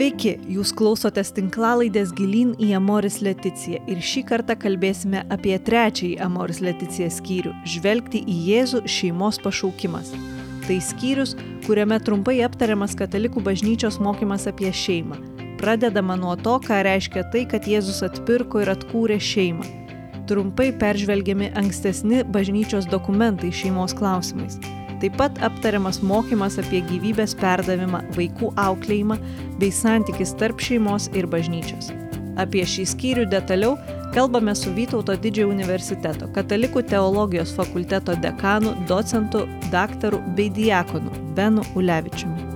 Sveiki, jūs klausotės tinklalaidės Gilyn į Amoris Leticiją ir šį kartą kalbėsime apie trečiąjį Amoris Leticija skyrių - žvelgti į Jėzų šeimos pašaukimas. Tai skyrius, kuriame trumpai aptariamas katalikų bažnyčios mokymas apie šeimą. Pradedama nuo to, ką reiškia tai, kad Jėzus atpirko ir atkūrė šeimą. Trumpai peržvelgiami ankstesni bažnyčios dokumentai šeimos klausimais Taip pat aptariamas mokymas apie gyvybės perdavimą, vaikų auklėjimą bei santykis tarp šeimos ir bažnyčios. Apie šį skyrių detaliau kalbame su Vytauto didžiojo universiteto katalikų teologijos fakulteto dekanu, docentu, daktaru bei diakonu Benu Ulevičiumi.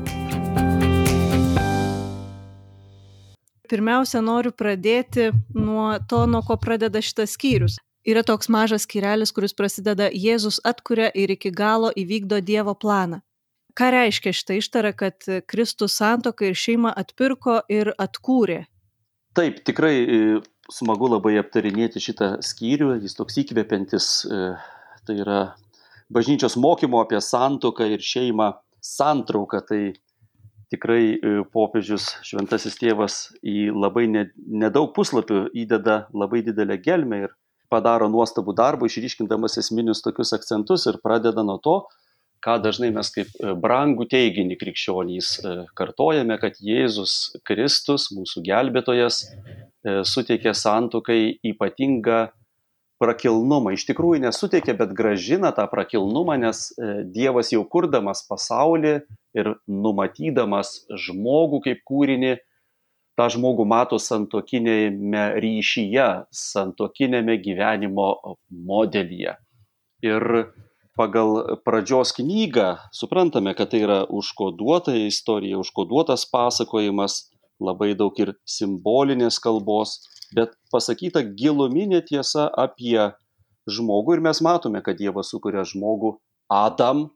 Pirmiausia, noriu pradėti nuo to, nuo ko pradeda šitas skyrius yra toks mažas skyrelis, kuris prasideda Jėzus atkuria ir iki galo įvykdo Dievo planą. Ką reiškia šitą ištarą, kad Kristus santoką ir šeimą atpirko ir atkūrė? Taip, tikrai e, smagu labai aptarinėti šitą skyrių, jis toks įkvepiantis, e, tai yra bažnyčios mokymo apie santoką ir šeimą santrauką, tai tikrai e, popiežius šventasis tėvas į labai nedaug puslapių įdeda labai didelę gelmę ir padaro nuostabų darbą, išryškindamas esminius tokius akcentus ir pradeda nuo to, ką dažnai mes kaip e, brangų teiginį krikščionys e, kartojame, kad Jėzus Kristus, mūsų gelbėtojas, e, suteikė santukai ypatingą prakilnumą. Iš tikrųjų nesuteikė, bet gražina tą prakilnumą, nes Dievas jau kurdamas pasaulį ir numatydamas žmogų kaip kūrinį, tą žmogų mato santokinėme ryšyje, santokinėme gyvenimo modelyje. Ir pagal pradžios knygą suprantame, kad tai yra užkoduota istorija, užkoduotas pasakojimas, labai daug ir simbolinės kalbos, bet pasakyta giluminė tiesa apie žmogų ir mes matome, kad Dievas sukuria žmogų Adam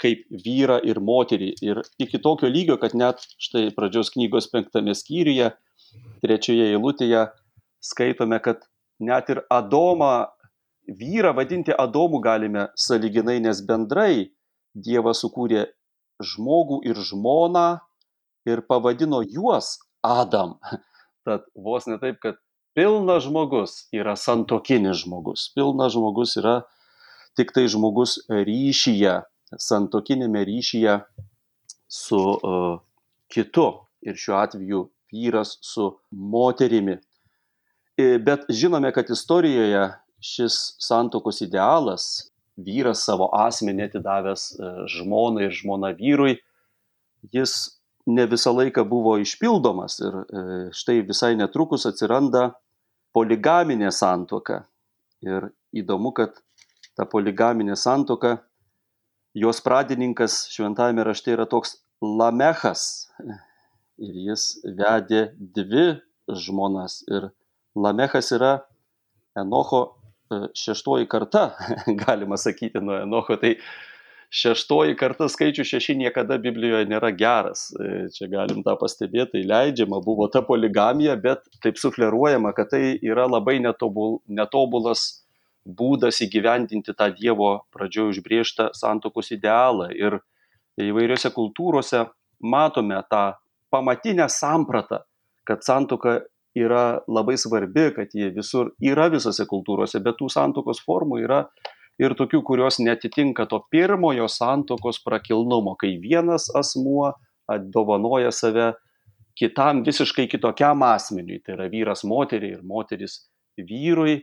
kaip vyrą ir moterį. Ir iki tokio lygio, kad net štai pradžios knygos penktame skyriuje, trečioje eilutėje skaitome, kad net ir Adomą, vyrą vadinti Adomu galime saliginai, nes bendrai Dievas sukūrė žmogų ir žmoną ir pavadino juos Adam. Tad vos ne taip, kad pilnas žmogus yra santokinis žmogus. Pilnas žmogus yra tik tai žmogus ryšyje santokinėme ryšyje su uh, kitu ir šiuo atveju vyras su moterimi. E, bet žinome, kad istorijoje šis santokos idealas, vyras savo asmenį atidavęs e, žmonai ir žmona vyrui, jis ne visą laiką buvo išpildomas ir štai visai netrukus atsiranda poligaminė santoka. Ir įdomu, kad ta poligaminė santoka jos pradininkas šventajame rašte yra toks Lamechas. Ir jis vedė dvi žmonas. Ir Lamechas yra Enocho e, šeštoji karta, galima sakyti, nuo Enocho. Tai šeštoji karta skaičių šeši niekada Biblijoje nėra geras. E, čia galim tą pastebėti, tai leidžiama buvo ta poligamija, bet taip sufleruojama, kad tai yra labai netobul, netobulas būdas įgyvendinti tą Dievo pradžioje užbriežtą santokos idealą. Ir įvairiose kultūrose matome tą pamatinę sampratą, kad santoka yra labai svarbi, kad ji visur yra visose kultūrose, bet tų santokos formų yra ir tokių, kurios netitinka to pirmojo santokos prakilnumo, kai vienas asmuo dovanoja save kitam visiškai kitokiam asmeniui, tai yra vyras moteriai ir moteris vyrui.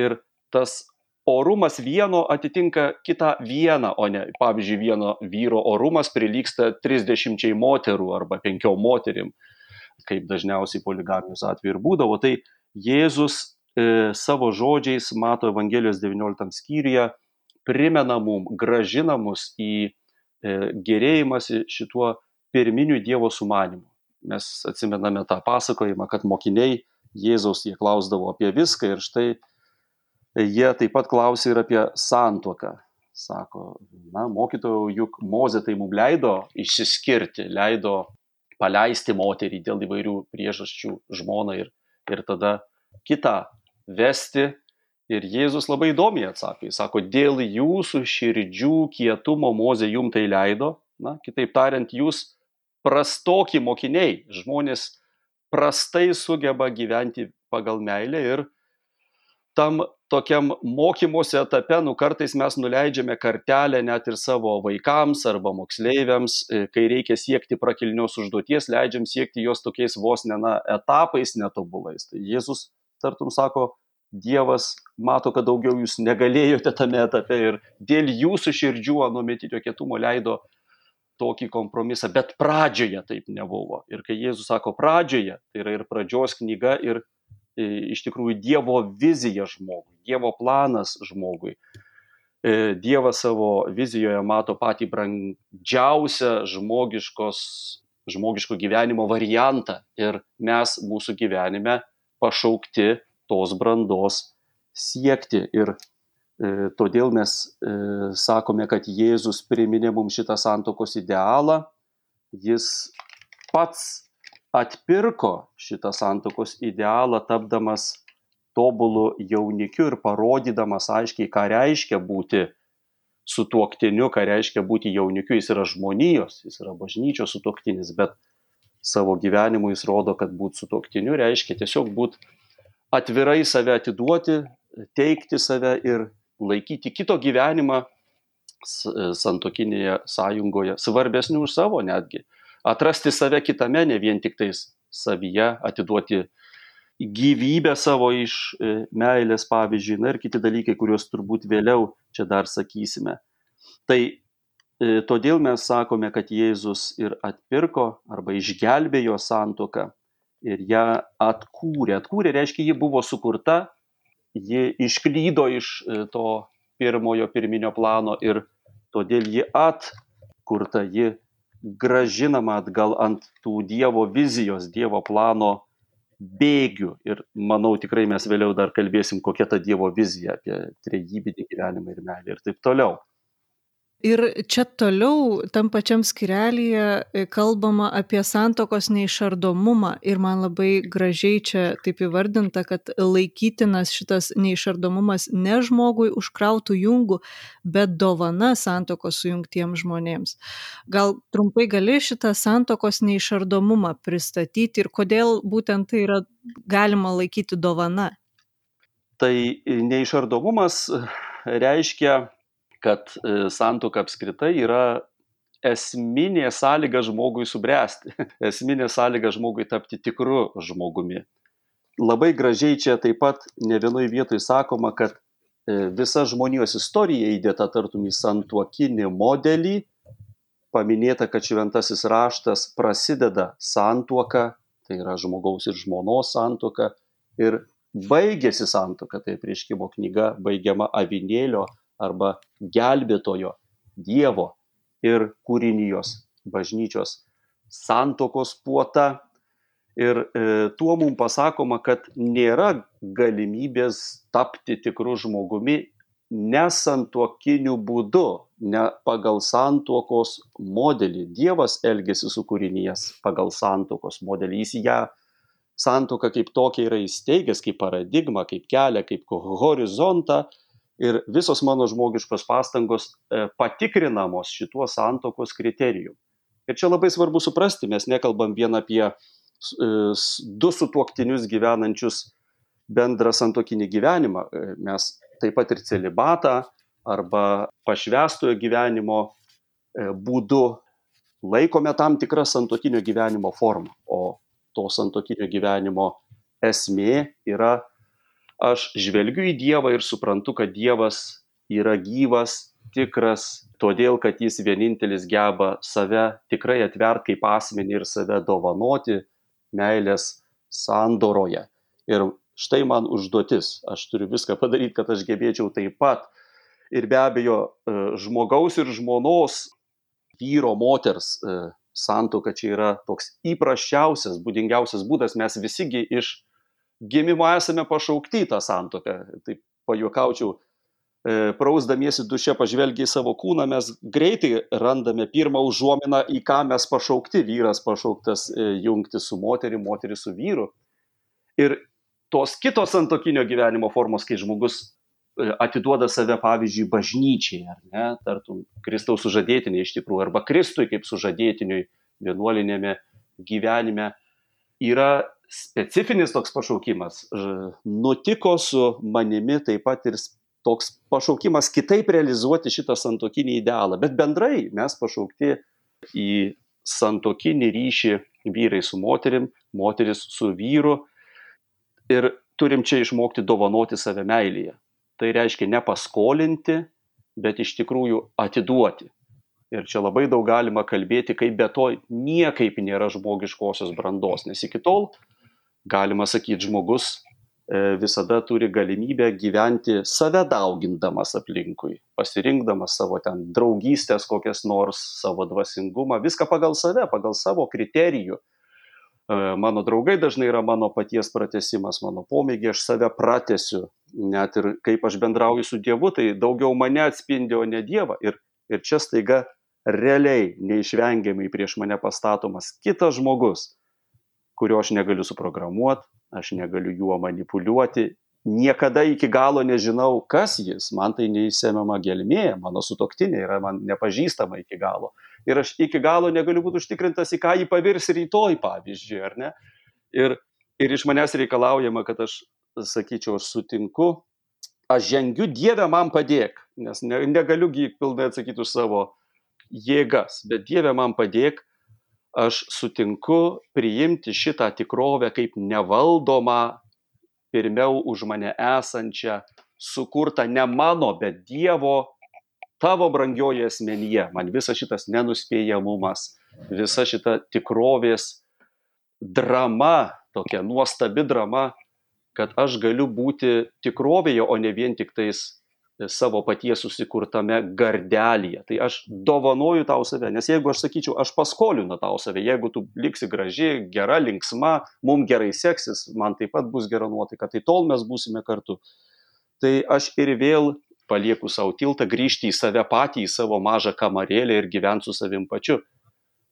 Ir tas orumas vieno atitinka kitą vieną, o ne, pavyzdžiui, vieno vyro orumas prilyksta 30 moterų arba 5 moterim, kaip dažniausiai poligamijos atveju ir būdavo. Tai Jėzus e, savo žodžiais mato Evangelijos 19 skyriuje, primena mum, gražina mus į e, gerėjimąsi šituo pirminiu Dievo sumanimu. Mes atsimename tą pasakojimą, kad mokiniai Jėzaus jie klausdavo apie viską ir štai jie taip pat klausė ir apie santuoką. Sako, na, mokytojau, juk Mozė tai mums leido išsiskirti, leido paleisti moterį dėl įvairių priežasčių žmoną ir, ir tada kitą vesti. Ir Jėzus labai įdomiai atsakė, jis sako, dėl jūsų širdžių kietumo Mozė jum tai leido, na, kitaip tariant, jūs prastoki mokiniai, žmonės prastai sugeba gyventi pagal meilę ir tam tokiam mokymosi etape, nu kartais mes nuleidžiame kartelę net ir savo vaikams arba moksleiviams, e, kai reikia siekti prakilnios užduoties, leidžiam siekti jos tokiais vos ne na, etapais netobulais. Tai Jėzus, tartum, sako, Dievas mato, kad daugiau jūs negalėjote tame etape ir dėl jūsų širdžių anuometinio kietumo leido tokį kompromisą, bet pradžioje taip nebuvo. Ir kai Jėzus sako pradžioje, tai yra ir pradžios knyga, ir iš tikrųjų Dievo vizija žmogui, Dievo planas žmogui. E, Dievas savo vizijoje mato patį brandžiausią žmogiškos, žmogiško gyvenimo variantą ir mes mūsų gyvenime pašaukti tos brandos siekti. Ir e, todėl mes e, sakome, kad Jėzus priminė mums šitą santokos idealą, jis pats atpirko šitą santokos idealą, tapdamas tobulų jaunikiu ir parodydamas aiškiai, ką reiškia būti su tuoktiniu, ką reiškia būti jaunikiu, jis yra žmonijos, jis yra bažnyčios sutuoktinis, bet savo gyvenimu jis rodo, kad būti su tuoktiniu reiškia tiesiog būti atvirai save atiduoti, teikti save ir laikyti kito gyvenimą santokinėje sąjungoje svarbesnių už savo netgi. Atrasti save kitame, ne vien tik tais savyje, atiduoti gyvybę savo iš e, meilės, pavyzdžiui, na ir kiti dalykai, kuriuos turbūt vėliau čia dar sakysime. Tai e, todėl mes sakome, kad Jėzus ir atpirko arba išgelbėjo santoką ir ją atkūrė. Atkūrė reiškia, ji buvo sukurta, ji išklydo iš e, to pirmojo pirminio plano ir todėl ji atkurta, ji gražinama atgal ant tų Dievo vizijos, Dievo plano bėgių. Ir manau, tikrai mes vėliau dar kalbėsim, kokia ta Dievo vizija apie trejybinį gyvenimą ir meilę ir taip toliau. Ir čia toliau tam pačiam skirelyje e, kalbama apie santokos neišardomumą ir man labai gražiai čia taip įvardinta, kad laikytinas šitas neišardomumas ne žmogui užkrautų jungų, bet dovana santokos sujungtiems žmonėms. Gal trumpai gali šitą santokos neišardomumą pristatyti ir kodėl būtent tai yra galima laikyti dovana? Tai neišardomumas reiškia kad e, santuoka apskritai yra esminė sąlyga žmogui subręsti, esminė sąlyga žmogui tapti tikru žmogumi. Labai gražiai čia taip pat ne vienoje vietoje sakoma, kad e, visa žmonijos istorija įdėta tartum į santuokinį modelį, paminėta, kad šventasis raštas prasideda santuoka, tai yra žmogaus ir žmonos santuoka, ir baigėsi santuoka, tai prieškimo knyga baigiama avinėlio arba gelbėtojo Dievo ir kūrinijos bažnyčios santokos puota. Ir e, tuo mums pasakoma, kad nėra galimybės tapti tikrų žmogumi nesantuokiniu būdu, ne pagal santuokos modelį. Dievas elgesi su kūrinijas pagal santuokos modelį. Jis ją santuoką kaip tokia yra įsteigęs, kaip paradigmą, kaip kelią, kaip horizontą, ir visos mano žmogiškos pastangos e, patikrinamos šituo santokos kriterijum. Ir čia labai svarbu suprasti, mes nekalbam vien apie e, du sutuoktinius gyvenančius bendrą santokinį gyvenimą, e, mes taip pat ir celibatą arba pašvestojo gyvenimo būdu laikome tam tikrą santokinio gyvenimo formą, o to santokinio gyvenimo esmė yra aš žvelgiu į Dievą ir suprantu, kad Dievas yra gyvas, tikras, todėl kad jis vienintelis geba save tikrai atvert kaip asmenį ir save dovanoti meilės sandoroje. Ir štai man užduotis, aš turiu viską padaryti, kad aš gebėčiau taip pat. Ir be abejo, e, žmogaus ir žmonos, vyro, moters e, santoka čia yra toks įprasčiausias, būdingiausias būdas, mes visigi iš gimimo esame pašaukti į tą santoką. Taip pajuokaučiau, e, prausdamiesi duše pažvelgiai savo kūną, mes greitai randame pirmą užuominą, į ką mes pašaukti. Vyras pašauktas e, jungti su moterimi, moteris su vyru. Ir tos kitos santokinio gyvenimo formos, kai žmogus e, atiduoda save, pavyzdžiui, bažnyčiai, ar ne, tartum, Kristaus sužadėtiniai iš tikrųjų, arba Kristui kaip sužadėtiniui vienuolinėme gyvenime yra specifinis toks pašaukimas. Nutiko su manimi taip pat ir toks pašaukimas kitaip realizuoti šitą santokinį idealą. Bet bendrai mes pašaukti į santokinį ryšį vyrai su moterim, moteris su vyru. Ir turim čia išmokti dovanoti save meilėje. Tai reiškia ne paskolinti, bet iš tikrųjų atiduoti. Ir čia labai daug galima kalbėti, kaip be to niekaip nėra žmogiškosios brandos, nes iki tol, galima sakyti, žmogus E, visada turi galimybę gyventi save daugindamas aplinkui, pasirinkdamas savo ten draugystės kokias nors, savo dvasingumą, viską pagal save, pagal savo kriterijų. E, mano draugai dažnai yra mano paties pratesimas, mano pomėgiai, aš save pratesiu, net ir kaip aš bendrauju su Dievu, tai daugiau mane atspindi, o ne Dievą. Ir, ir čia staiga realiai, neišvengiamai prieš mane pastatomas kitas žmogus, kurio aš negaliu suprogramuoti, aš negaliu juo manipuliuoti, niekada iki galo nežinau, kas jis, man tai neįsiemiama gelmė, mano sutoktinė yra man nepažįstama iki galo. Ir aš iki galo negaliu būti užtikrintas, į ką jį pavirs rytoj, pavyzdžiui, ar ne? Ir, ir iš manęs reikalaujama, kad aš, sakyčiau, aš sutinku, aš žengiu Dievę man padėk, nes ne, negaliu pilnai atsakyti už savo jėgas, bet Dievę man padėk, aš sutinku priimti šitą tikrovę kaip nevaldomą, pirmiau už mane esančią, sukurtą ne mano, bet Dievo, tavo brangioji asmenyje. Man visas šitas nenuspėjamumas, visa šita tikrovės drama, tokia nuostabi drama, kad aš galiu būti tikrovėje, o ne vien tik tais savo paties susikurtame gardelyje. Tai aš dovanoju tau save, nes jeigu aš sakyčiau, aš paskolinu tau save, jeigu tu liksi graži, gera, linksma, mums gerai seksis, man taip pat bus gera nuotaika, tai tol mes būsime kartu. Tai aš ir vėl palieku savo tiltą, grįžti į save patį, į savo mažą kamarėlę ir gyventi su savim pačiu.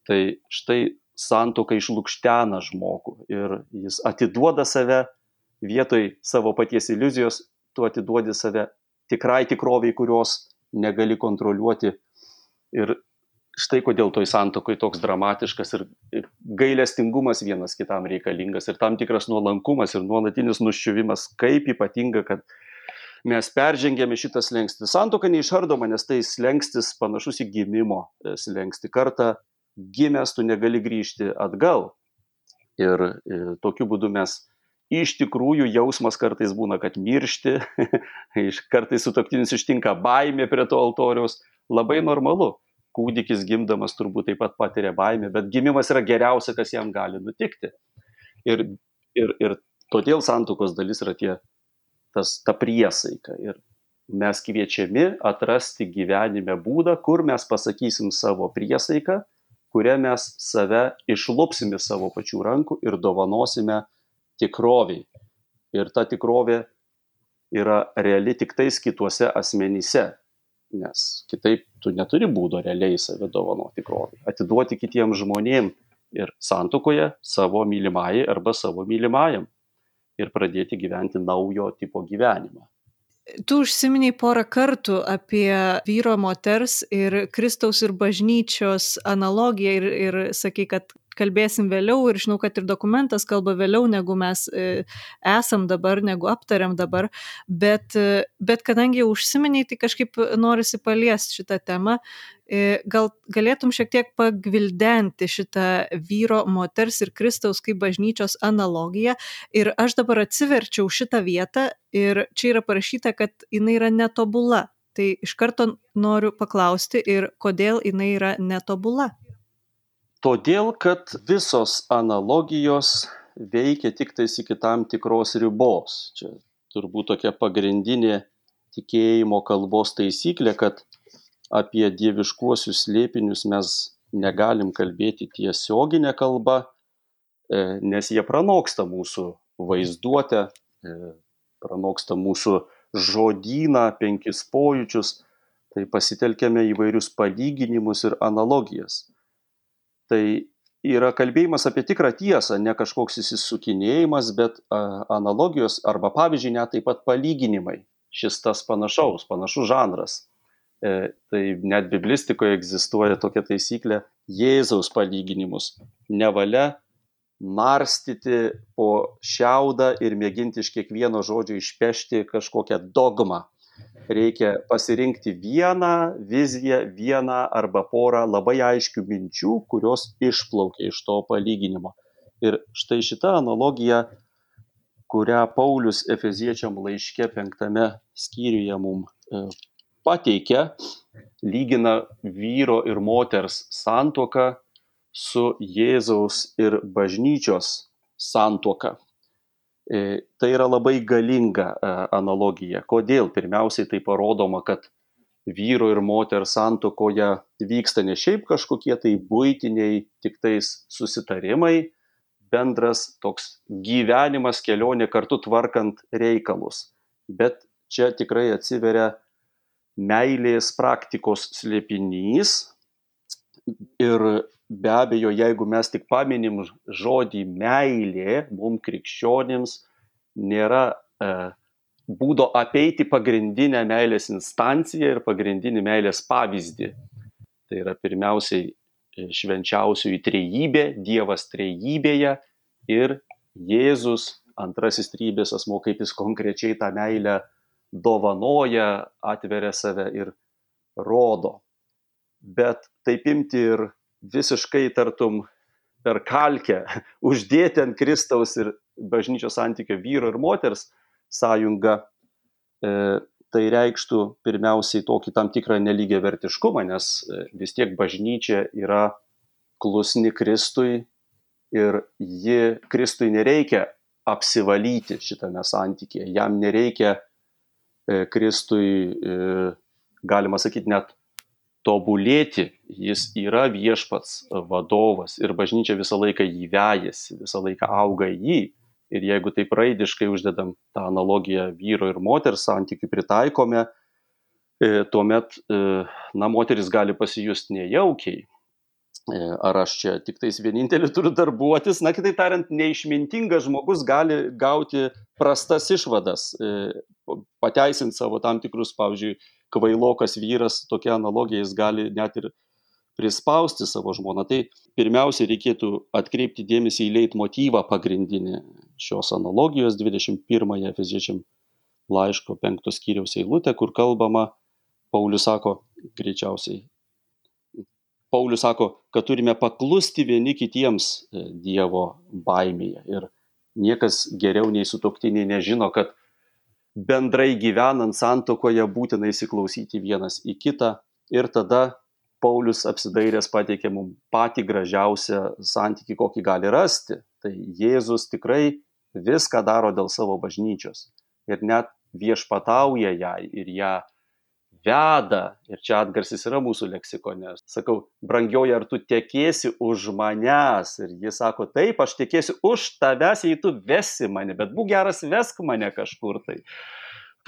Tai štai santoka išlūkštena žmogų ir jis atiduoda save vietoj savo paties iliuzijos, tu atiduodi save tikrai tikroviai, kurios negali kontroliuoti. Ir štai kodėl toj santokoj toks dramatiškas ir, ir gailestingumas vienas kitam reikalingas ir tam tikras nuolankumas ir nuolatinis nuščiuvimas, kaip ypatinga, kad mes peržengėme šitą slengstį. Santoka neišardoma, nes tai slengstis panašus į gimimo slengstį. Kartą gimęs tu negali grįžti atgal. Ir, ir tokiu būdu mes iš tikrųjų jausmas kartais būna, kad miršti, kartais sutoktinis ištinka baimė prie to altoriaus, labai normalu. Kūdikis gimdamas turbūt taip pat patiria baimę, bet gimimas yra geriausia, kas jam gali nutikti. Ir, ir, ir todėl santokos dalis yra tie, tas, ta priesaika. Ir mes kviečiami atrasti gyvenime būdą, kur mes pasakysim savo priesaiką, kurią mes save išlupsime savo pačių rankų ir dovanosime tikroviai. Ir ta tikrovė yra reali tik tais kituose asmenyse, nes kitaip tu neturi būdo realiai save dovanoti tikrovį. Atiduoti kitiems žmonėms ir santukoje savo mylimai arba savo mylimajam ir pradėti gyventi naujo tipo gyvenimą. Tu užsiminiai porą kartų apie vyro moters ir Kristaus ir bažnyčios analogiją ir, ir sakai, kad kalbėsim vėliau ir žinau, kad ir dokumentas kalba vėliau, negu mes e, esam dabar, negu aptariam dabar, bet, e, bet kadangi jau užsiminiai, tai kažkaip norisi paliesti šitą temą. E, gal galėtum šiek tiek pagvildenti šitą vyro, moters ir Kristaus kaip bažnyčios analogiją. Ir aš dabar atsiverčiau šitą vietą ir čia yra parašyta, kad jinai yra netobula. Tai iš karto noriu paklausti ir kodėl jinai yra netobula. Todėl, kad visos analogijos veikia tik tais iki tam tikros ribos. Čia turbūt tokia pagrindinė tikėjimo kalbos taisyklė, kad apie dieviškuosius slėpinius mes negalim kalbėti tiesioginę kalbą, e, nes jie pranoksta mūsų vaizduotę, e, pranoksta mūsų žodyną, penkis pojūčius, tai pasitelkėme įvairius palyginimus ir analogijas tai yra kalbėjimas apie tikrą tiesą, ne kažkoks įsisukinėjimas, bet analogijos arba pavyzdžiui net taip pat palyginimai. Šis tas panašaus, panašus žanras. E, tai net biblistikoje egzistuoja tokia taisyklė Jėzaus palyginimus. Nevalia narstyti po šiaudą ir mėginti iš kiekvieno žodžio išpešti kažkokią dogmą. Reikia pasirinkti vieną viziją, vieną arba porą labai aiškių minčių, kurios išplaukia iš to palyginimo. Ir štai šita analogija, kurią Paulius Efeziečiam laiške penktame skyriuje mums e, pateikia, lygina vyro ir moters santuoką su Jėzaus ir bažnyčios santuoka. E, tai yra labai galinga e, analogija. Kodėl? Pirmiausiai tai parodoma, kad vyro ir moters santokoje vyksta ne šiaip kažkokie tai būtiniai tik tais susitarimai, bendras toks gyvenimas, kelionė kartu tvarkant reikalus. Bet čia tikrai atsiveria meilės praktikos slėpinys. Ir be abejo, jeigu mes tik paminim žodį meilė, mums krikščionims nėra e, būdo apeiti pagrindinę meilės instanciją ir pagrindinį meilės pavyzdį. Tai yra pirmiausiai e, švenčiausioji trejybė, Dievas trejybėje ir Jėzus antrasis trybės asmo, kaip jis konkrečiai tą meilę dovanoja, atveria save ir rodo. Bet taip imti ir visiškai tartum per kalkę uždėti ant Kristaus ir bažnyčios santykio vyro ir moters sąjungą, e, tai reikštų pirmiausiai tokį tam tikrą nelygiai vertiškumą, nes e, vis tiek bažnyčia yra klusni Kristui ir ji Kristui nereikia apsivalyti šitame santykėje, jam nereikia E, Kristui, e, galima sakyti, net tobulėti, jis yra viešpats vadovas ir bažnyčia visą laiką jį vejasi, visą laiką auga jį. Ir jeigu taip raidiškai uždedam tą analogiją vyro ir moters santykių pritaikome, e, tuomet, na, moteris gali pasijusti nejaukiai. Ar aš čia tik tais vienintelį turiu darbuotis, na, kitaip tariant, neišmintingas žmogus gali gauti prastas išvadas, pateisinti savo tam tikrus, pavyzdžiui, kvailokas vyras, tokia analogija jis gali net ir prispausti savo žmoną. Tai pirmiausia, reikėtų atkreipti dėmesį į leitmotyvą pagrindinį šios analogijos 21 Efeziečiam laiško 5 skyriaus eilutę, kur kalbama, Paulius sako, greičiausiai, Paulius sako, kad turime paklusti vieni kitiems e, Dievo baimėje. Ir niekas geriau nei sutoktiniai nežino, kad bendrai gyvenant santokoje būtina įsiklausyti vienas į kitą ir tada Paulius apsidairęs pateikė mums patį gražiausią santyki, kokį gali rasti. Tai Jėzus tikrai viską daro dėl savo bažnyčios ir net viešpatauja jai ir ją veda, ir čia atgarsis yra mūsų leksikone. Sakau, brangioji, ar tu tekėsi už manęs? Ir jis sako, taip, aš tekėsiu už tavęs, jei tu vesi mane, bet būk geras, vesk mane kažkur tai.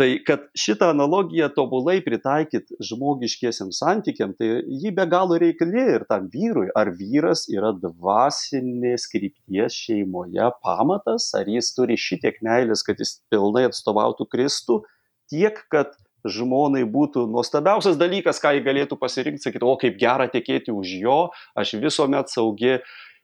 Tai kad šitą analogiją tobulai pritaikyt žmogiškiesiam santykiam, tai ji be galo reikali ir tam vyrui. Ar vyras yra dvasinės krypties šeimoje pamatas, ar jis turi šitiek meilės, kad jis pilnai atstovautų Kristų, tiek, kad žmonai būtų nuostabiausias dalykas, ką jį galėtų pasirinkti, sakyti, o kaip gera tekėti už jo, aš visuomet saugi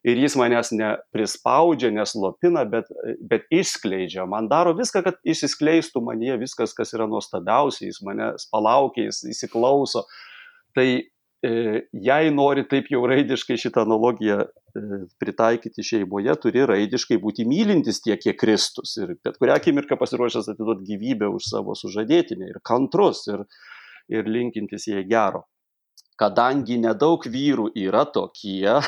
ir jis manęs neprispaudžia, neslopina, bet, bet išskleidžia. Man daro viską, kad išsiskleistų manie viskas, kas yra nuostabiausia, jis mane palaukia, jis įsiklauso. Tai e, jei nori taip jau raidiškai šitą analogiją pritaikyti šeimoje, turi raidiškai būti mylintis tiek, kiek Kristus. Ir bet kurią akimirką pasiruošęs atiduoti gyvybę už savo sužadėtinę ir kantrus ir, ir linkintis jai gero. Kadangi nedaug vyrų yra tokie,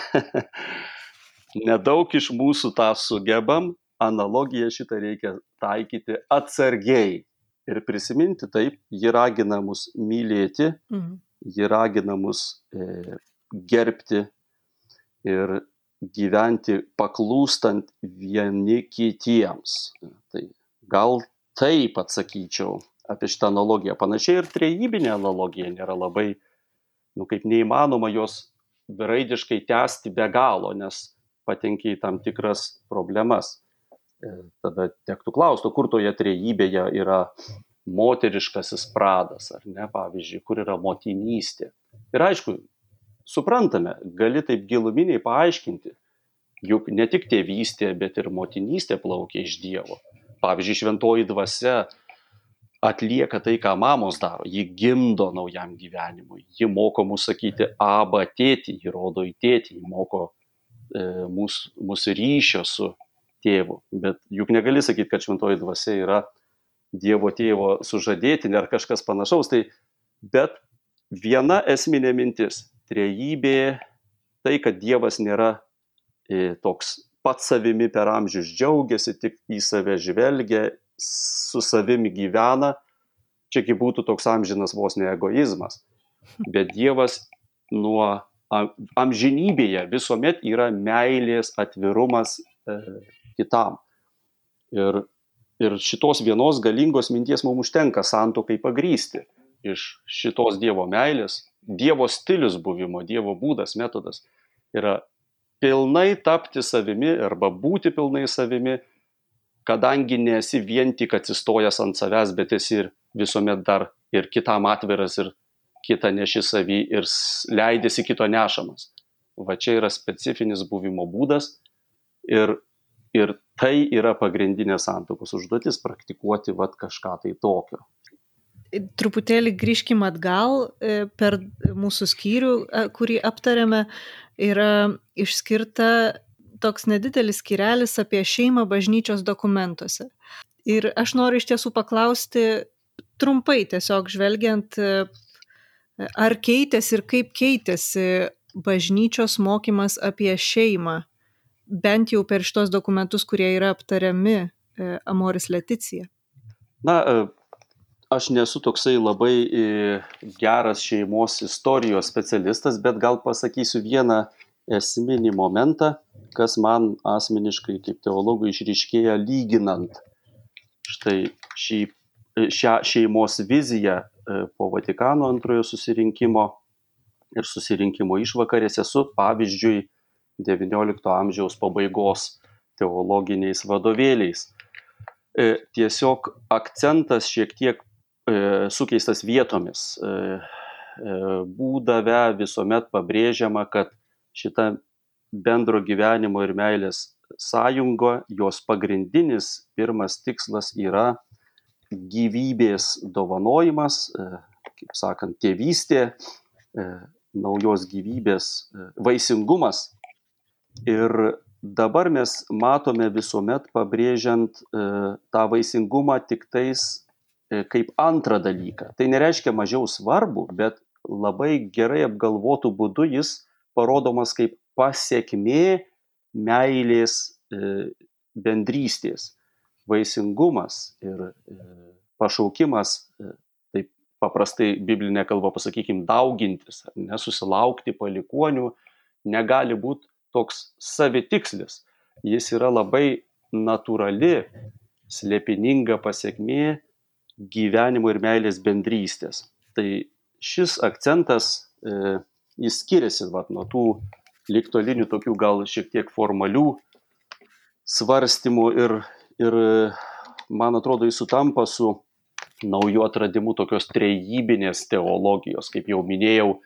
nedaug iš mūsų tą sugebam, analogiją šitą reikia taikyti atsargiai ir prisiminti taip, ji ragina mus mylėti, mhm. ji ragina mus e, gerbti ir gyventi paklūstant vieni kitiems. Tai gal taip atsakyčiau apie šitą analogiją. Panašiai ir trejybinė analogija nėra labai, nu kaip neįmanoma jos raidiškai tęsti be galo, nes patenki į tam tikras problemas. E, tada tektų klausti, kur toje trejybėje yra moteriškasis pradas, ar ne, pavyzdžiui, kur yra motinystė. Ir aišku, suprantame, gali taip giluminiai paaiškinti, juk ne tik tėvystė, bet ir motinystė plaukia iš Dievo. Pavyzdžiui, šventoji dvasia atlieka tai, ką mamos daro. Ji gimdo naujam gyvenimui. Ji moko mus sakyti abą tėtį, ji rodo į tėtį, ji moko e, mūsų, mūsų ryšio su tėvu. Bet juk negali sakyti, kad šventoji dvasia yra Dievo tėvo sužadėtinė ar kažkas panašaus. Tai, bet viena esminė mintis - trejybė, tai, kad Dievas nėra e, toks pats savimi per amžius džiaugiasi, tik į save žvelgia, su savimi gyvena, čia kaip būtų toks amžinas vos ne egoizmas. Bet Dievas nuo amžinybėje visuomet yra meilės atvirumas e, kitam. Ir ir šitos vienos galingos minties mums užtenka santokai pagrysti. Iš šitos Dievo meilės, Dievo stilius buvimo, Dievo būdas, metodas yra pilnai tapti savimi arba būti pilnai savimi, kadangi nesi vien tik atsistojęs ant savęs, bet esi ir visuomet dar ir kitam atviras ir kitą neši savį ir leidėsi kito nešamas. Va čia yra specifinis buvimo būdas ir ir tai yra pagrindinė santuokos užduotis - praktikuoti vat kažką tai tokio. Truputėlį grįžkim atgal e, per mūsų skyrių, e, kurį aptarėme, yra išskirta toks nedidelis skyrelis apie šeimą bažnyčios dokumentuose. Ir aš noriu iš tiesų paklausti trumpai, tiesiog žvelgiant, e, ar keitėsi ir kaip keitėsi bažnyčios mokymas apie šeimą bent jau per šitos dokumentus, kurie yra aptariami Amoris Leticija? Na, aš nesu toksai labai e, geras šeimos istorijos specialistas, bet gal pasakysiu vieną esminį momentą, kas man asmeniškai kaip teologui išryškėja lyginant štai šį, šią šeimos viziją po Vatikano antrojo susirinkimo ir susirinkimo išvakarėse su, pavyzdžiui, XIX amžiaus pabaigos teologiniais vadovėliais. E, tiesiog akcentas šiek tiek e, sukeistas vietomis. E, būdave visuomet pabrėžiama, kad šita bendro gyvenimo ir meilės sąjunga, jos pagrindinis pirmas tikslas yra gyvybės dovanojimas, kaip sakant, tėvystė, naujos gyvybės vaisingumas Ir dabar mes matome visuomet pabrėžiant e, tą vaisingumą tik tais e, kaip antrą dalyką. Tai nereiškia mažiau svarbu, bet labai gerai apgalvotų būdu jis parodomas kaip pasiekmė meilės e, bendrystės. Vaisingumas ir pašaukimas, taip paprastai biblinė kalba pasakykim, daugintis, nesusilaukti palikonių, negali būti toks savitikslis. Jis yra labai natūrali, slėpininga pasiekmė gyvenimo ir meilės bendrystės. Tai šis akcentas, e, jis skiriasi vat, nuo tų liktolinių tokių gal šiek tiek formalių svarstymų ir, ir man atrodo, jis sutampa su nauju atradimu tokios trejybinės teologijos, kaip jau minėjau,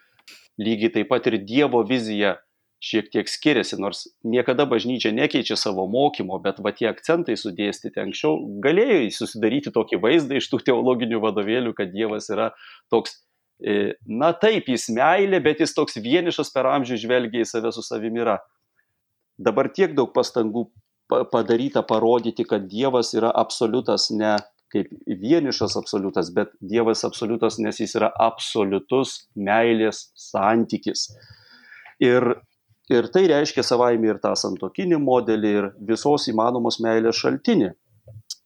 lygiai taip pat ir Dievo vizija šiek tiek skiriasi, nors niekada bažnyčia nekeičia savo mokymo, bet va tie akcentai sudėstyti anksčiau galėjo susidaryti tokį vaizdą iš tų teologinių vadovėlių, kad Dievas yra toks, e, na taip, jis meilė, bet jis toks vienišas per amžių žvelgia į save su savimi yra. Dabar tiek daug pastangų padaryta parodyti, kad Dievas yra absoliutas ne kaip vienišas absoliutas, bet Dievas absoliutas, nes jis yra absoliutus meilės santykis. Ir Ir tai reiškia savaime ir tą santokinį modelį, ir visos įmanomos meilės šaltinį.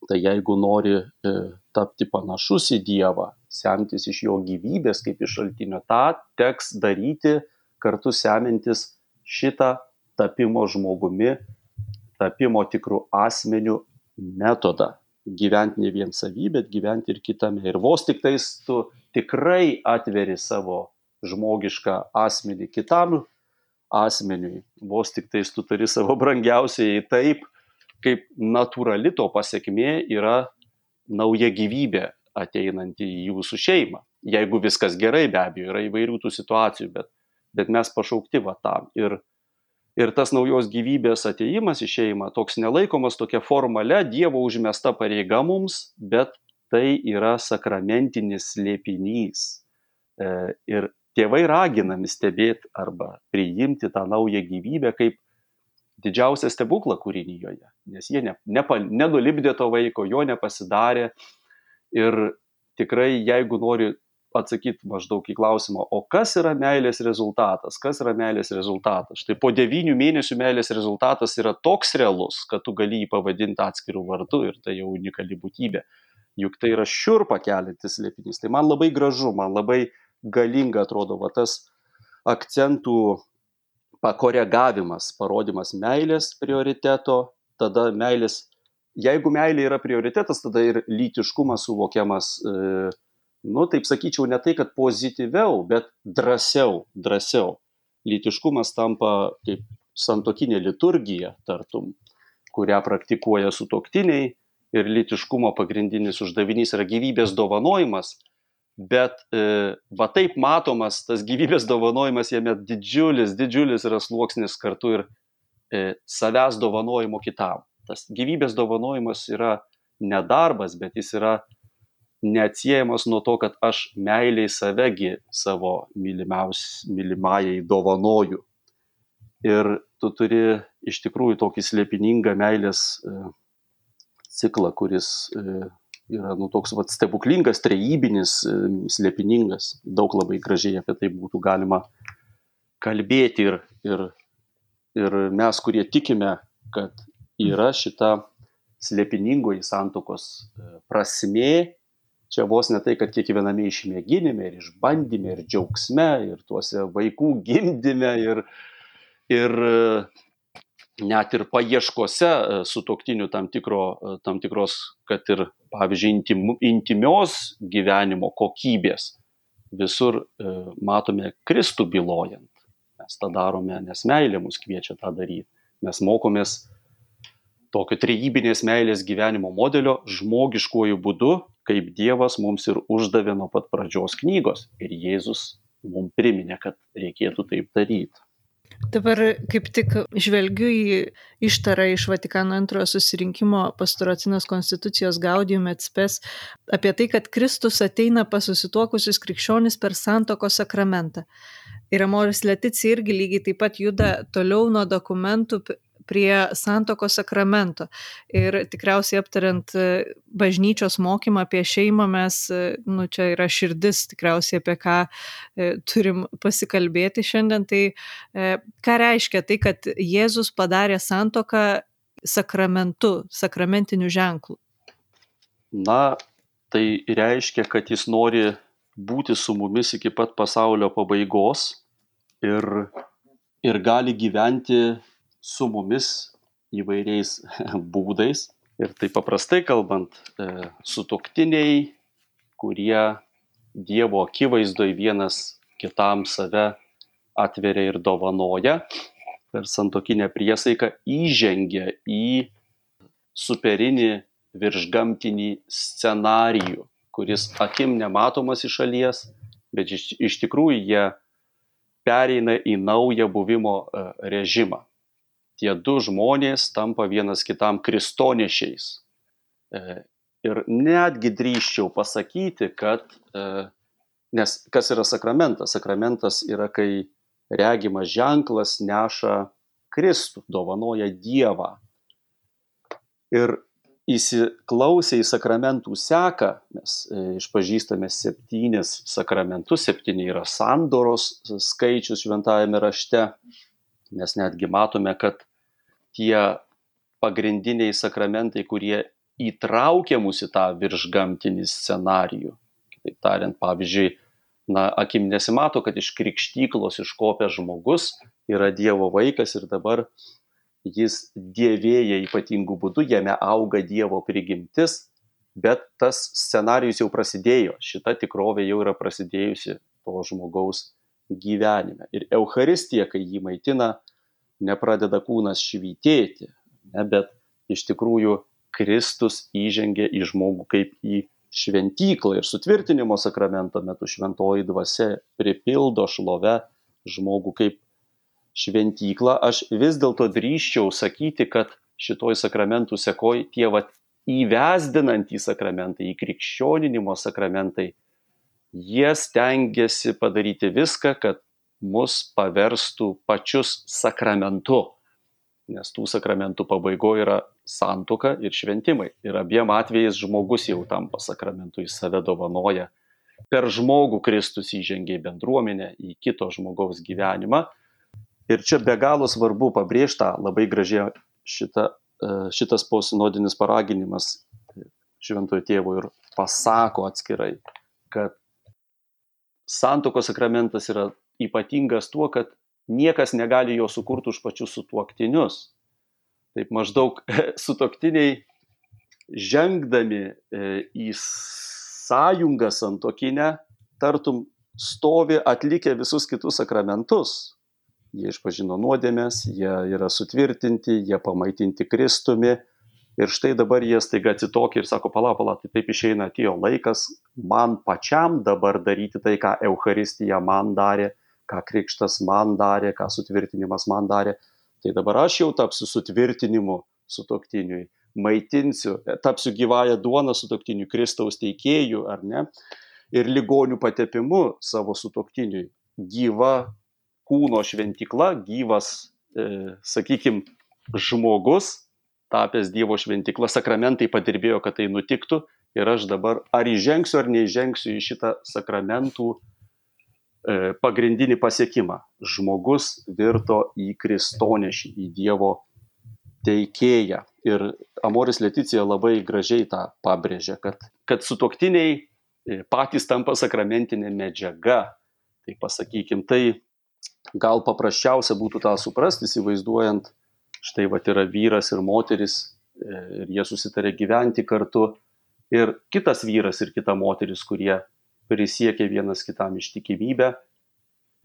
Tai jeigu nori e, tapti panašus į Dievą, semtis iš jo gyvybės kaip iš šaltinio, tą teks daryti kartu semintis šitą tapimo žmogumi, tapimo tikrų asmenių metodą. Gyventi ne vien savy, bet gyventi ir kitame. Ir vos tik tais tu tikrai atveri savo žmogišką asmenį kitam asmeniui. Vos tik tais tu turi savo brangiausiai taip, kaip natūrali to pasiekmė yra nauja gyvybė, ateinantį į jūsų šeimą. Jeigu viskas gerai, be abejo, yra įvairių tų situacijų, bet, bet mes pašaukti va tam. Ir, ir tas naujos gyvybės ateimas į šeimą toks nelaikomas tokia formale Dievo užmesta pareiga mums, bet tai yra sakramentinis slėpinys. E, ir tėvai raginami stebėti arba priimti tą naują gyvybę kaip didžiausią stebuklą kūrinyje, nes jie ne, ne, nenulipdė to vaiko, jo nepasidarė. Ir tikrai, jeigu nori atsakyti maždaug į klausimą, o kas yra meilės rezultatas, kas yra meilės rezultatas. Štai po devynių mėnesių meilės rezultatas yra toks realus, kad tu gali jį pavadinti atskirų vardų ir tai jau unikali būtybė. Juk tai yra šiurpa keliantis liepinys. Tai man labai gražu, man labai galinga atrodo va tas akcentų pakoregavimas, parodimas meilės prioriteto, tada meilės, jeigu meilė yra prioritetas, tada ir lytiškumas suvokiamas, e, nu, taip sakyčiau, ne tai, kad pozityviau, bet drąsiau, drąsiau. Lytiškumas tampa kaip santokinė liturgija, tartum, kurią praktikuoja sutoktiniai ir lytiškumo pagrindinis uždavinys yra gyvybės dovanojimas, bet e, va taip matomas tas gyvybės dovanojimas jame didžiulis, didžiulis yra sluoksnis kartu ir e, savęs dovanojimo kitam. Tas gyvybės dovanojimas yra nedarbas, bet jis yra neatsiejamas nuo to, kad aš meiliai savegi savo mylimajai dovanoju. Ir tu turi iš tikrųjų tokį slėpiningą meilės e, ciklą, kuris yra nu, toks vat, stebuklingas, trejybinis, e, slėpiningas. Daug labai gražiai apie tai būtų galima kalbėti ir, ir, ir mes, kurie tikime, kad yra šita slėpiningoji santokos e, prasmė, čia vos ne tai, kad kiekviename išmėginime ir išbandyme ir džiaugsme ir tuose vaikų gimdyme ir, ir net ir paieškose e, sutoktinių tam, tikro, e, tam tikros, kad ir, pavyzdžiui, intim, intimios gyvenimo kokybės, visur e, matome Kristų bylojant. Mes tą darome, nes meilė mus kviečia tą daryti. Mes mokomės tokio trejybinės meilės gyvenimo modelio žmogiškuoju būdu, kaip Dievas mums ir uždavė nuo pat pradžios knygos. Ir Jėzus mums priminė, kad reikėtų taip daryti. Dabar kaip tik žvelgiu į ištarą iš Vatikano antrojo susirinkimo pastoracinės konstitucijos Gaudium et Spes apie tai, kad Kristus ateina pas susituokusius krikščionis per santoko sakramentą. Ir Amoris Leticija irgi lygiai taip pat juda toliau nuo dokumentų prie santokos sakramento. Ir tikriausiai aptariant e, bažnyčios mokymą apie šeimą, mes, e, nu, čia yra širdis tikriausiai apie ką e, turim pasikalbėti šiandien. Tai ką reiškia tai, kad Jėzus padarė santoką sakramentu, sakramentiniu ženklu? Na, tai reiškia, kad jis nori būti su mumis iki pat pasaulio pabaigos ir, ir gali gyventi su mumis įvairiais būdais. Ir tai paprastai kalbant, e, sutoktiniai, kurie Dievo akivaizdoje vienas kitam save atveria ir dovanoja, per santokinę priesaiką įžengia į superinį viršgamtinį scenarijų, kuris akim nematomas iš šalies, bet iš, iš tikrųjų jie pereina į naują buvimo e, režimą tie du žmonės tampa vienas kitam kristonešiais. E, ir netgi drįščiau pasakyti, kad, e, nes kas yra sakramentas? Sakramentas yra, kai regimas ženklas neša Kristų, dovanoja Dievą. Ir įsiklausę į sakramentų seką, mes e, išpažįstame septynis sakramentus, septyni yra sandoros skaičius šventajame rašte, mes netgi matome, kad tie pagrindiniai sakramentai, kurie įtraukia mus į tą viršgamtinį scenarijų. Kitaip tariant, pavyzdžiui, na, akim nesimato, kad iš krikštyklos iškopęs žmogus yra Dievo vaikas ir dabar jis dievėja ypatingų būdų, jame auga Dievo prigimtis, bet tas scenarijus jau prasidėjo, šita tikrovė jau yra prasidėjusi to žmogaus gyvenime. Ir Euharistija, kai jį maitina, nepradeda kūnas švytėti, ne, bet iš tikrųjų Kristus įžengia į žmogų kaip į šventyklą ir sutvirtinimo sakramento metu šventoji dvasia pripildo šlove žmogų kaip šventyklą, aš vis dėlto drįščiau sakyti, kad šitoj sakramentų sekoj tie vat įvesdinantys sakramentai, įkrikščioninimo sakramentai, jie stengiasi padaryti viską, kad mus paverstų pačius sakramentu nes tų sakramentų pabaigoj yra santuoka ir šventimai. Ir abiem atvejais žmogus jau tampa sakramentu, jis save dovanoja. Per žmogų Kristus įžengia į bendruomenę, į kito žmogaus gyvenimą. Ir čia be galo svarbu pabrėžta labai gražiai šita, e, šitas posinodinis paraginimas šventojo tėvo ir pasako atskirai, kad santokos sakramentas yra ypatingas tuo, kad niekas negali jo sukurti už pačius sutuoktinius. Taip maždaug sutoktiniai žengdami e, į sąjungą santokinę, tartum stovi atlikę visus kitus sakramentus. Jie išpažino nuodėmės, jie yra sutvirtinti, jie pamaitinti Kristumi. Ir štai dabar jie staiga atsitokia ir sako, pala, pala, tai taip išeina atėjo laikas man pačiam dabar daryti tai, ką Euharistija man darė, ką krikštas man darė, ką sutvirtinimas man darė, tai dabar aš jau tapsiu sutvirtinimu sutoktiniui, maitinsiu, tapsiu gyvąją duoną sutoktiniui, Kristaus teikėjų, ar ne, ir ligonių patepimu savo sutoktiniui. Gyva kūno šventikla, gyvas, e, sakykime, žmogus, tapęs Dievo šventikla, sakramentai padirbėjo, kad tai nutiktų. Ir aš dabar ar įžengsiu ar neįžengsiu į šitą sakramentų pagrindinį pasiekimą. Žmogus virto į kristonešį, į Dievo teikėją. Ir Amoris Leticija labai gražiai tą pabrėžia, kad, kad sutoktiniai e, patys tampa sakramentinė medžiaga. Tai pasakykim, tai gal paprasčiausia būtų tą suprasti, įsivaizduojant, štai va yra vyras ir moteris e, ir jie susitarė gyventi kartu. Ir kitas vyras ir kita moteris, kurie prisiekia vienas kitam ištikimybę.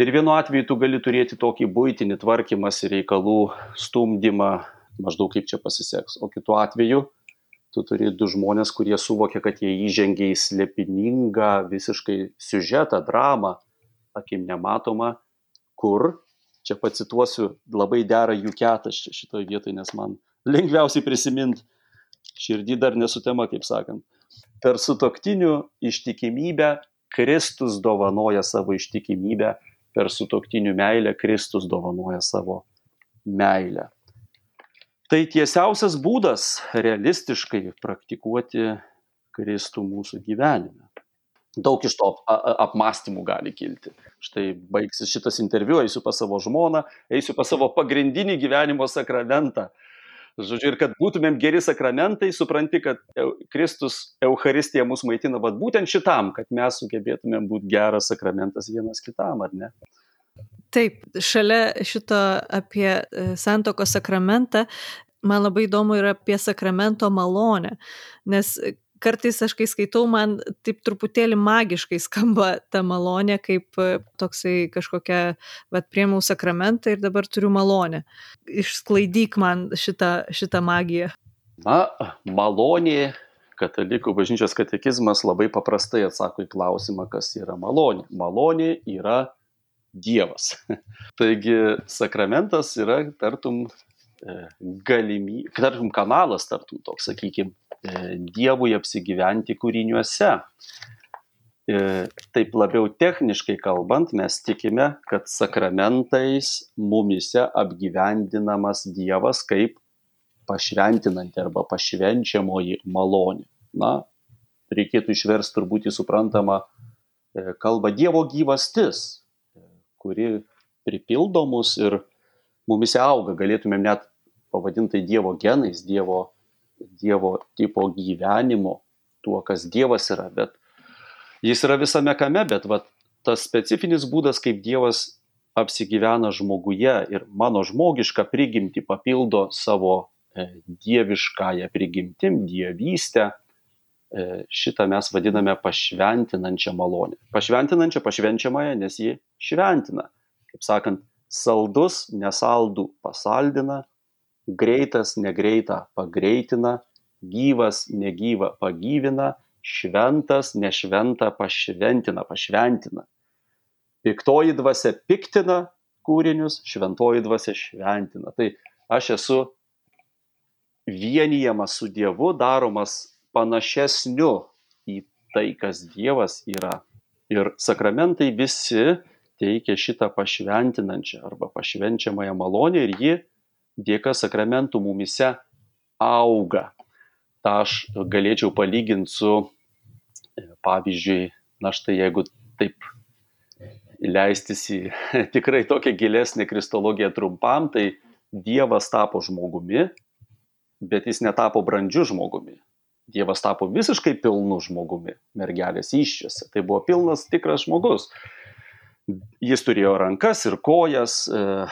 Ir vienu atveju tu gali turėti tokį būtinį tvarkymąsi reikalų stumdymą, maždaug kaip čia pasiseks. O kitu atveju tu turi du žmonės, kurie suvokia, kad jie įžengia į slėpiningą visiškai siužetą, dramą, akim nematomą, kur, čia pacituosiu, labai dera jų ketas šitoje vietoje, nes man lengviausiai prisiminti, širdį dar nesutema, kaip sakant. Per sutoktinių ištikimybę Kristus dovanoja savo ištikimybę, per sutoktinių meilę Kristus dovanoja savo meilę. Tai tiesiausias būdas realistiškai praktikuoti Kristų mūsų gyvenime. Daug iš to apmąstymų gali kilti. Štai baigsis šitas interviu, eisiu pas savo žmoną, eisiu pas savo pagrindinį gyvenimo sakramentą, Žodžiu, ir kad būtumėm geri sakramentai, supranti, kad Kristus Euharistija mus maitina vat, būtent šitam, kad mes sugebėtumėm būti geras sakramentas vienas kitam, ar ne? Taip, šalia šito apie e, santoko sakramentą, man labai įdomu yra apie sakramento malonę, nes kartais aš kai skaitau, man taip truputėlį magiškai skamba ta malonė, kaip e, toksai kažkokia, vad, priemau sakramentą ir dabar turiu malonę. Išsklaidyk man šitą, šitą magiją. Na, malonė, katalikų bažnyčios katekizmas labai paprastai atsako į klausimą, kas yra malonė. Malonė yra Dievas. Taigi sakramentas yra tartum galimybė, tartum kanalas, tartum toks, sakykime, E, Dievui apsigyventi kūriniuose. E, taip labiau techniškai kalbant, mes tikime, kad sakramentais mumise apgyvendinamas Dievas kaip pašventinanti arba pašvenčiamoji malonė. Na, reikėtų išversti turbūt į suprantamą e, kalbą Dievo gyvastis, kuri pripildo mus ir mumise auga, galėtumėm net pavadinti tai Dievo genais, Dievo Dievo tipo gyvenimu, tuo, kas Dievas yra, bet jis yra visame kame, bet va, tas specifinis būdas, kaip Dievas apsigyvena žmoguje ir mano žmogišką prigimtį papildo savo e, dieviškąją prigimtim, dievystę, e, šitą mes vadiname pašventinančią malonę. Pašventinančią, pašvenčiamąją, nes ji šventina. Kaip sakant, saldus nesaldų pasaldina, greitas negreitą pagreitina, gyvas negyvą pagyvina, šventas, nešventą pašventina, pašventina. Piktoji dvasia piktina kūrinius, šventoji dvasia šventina. Tai aš esu vienijamas su Dievu, daromas panašesniu į tai, kas Dievas yra. Ir sakramentai visi teikia šitą pašventinančią arba pašvenčiamąją malonę ir ji dėka sakramentų mumise auga. Ta aš galėčiau palyginti su, pavyzdžiui, na štai jeigu taip leistis į tikrai tokią gilesnę kristologiją trumpam, tai Dievas tapo žmogumi, bet jis netapo brandžiu žmogumi. Dievas tapo visiškai pilnu žmogumi mergelės iščiose. Tai buvo pilnas tikras žmogus. Jis turėjo rankas ir kojas, e,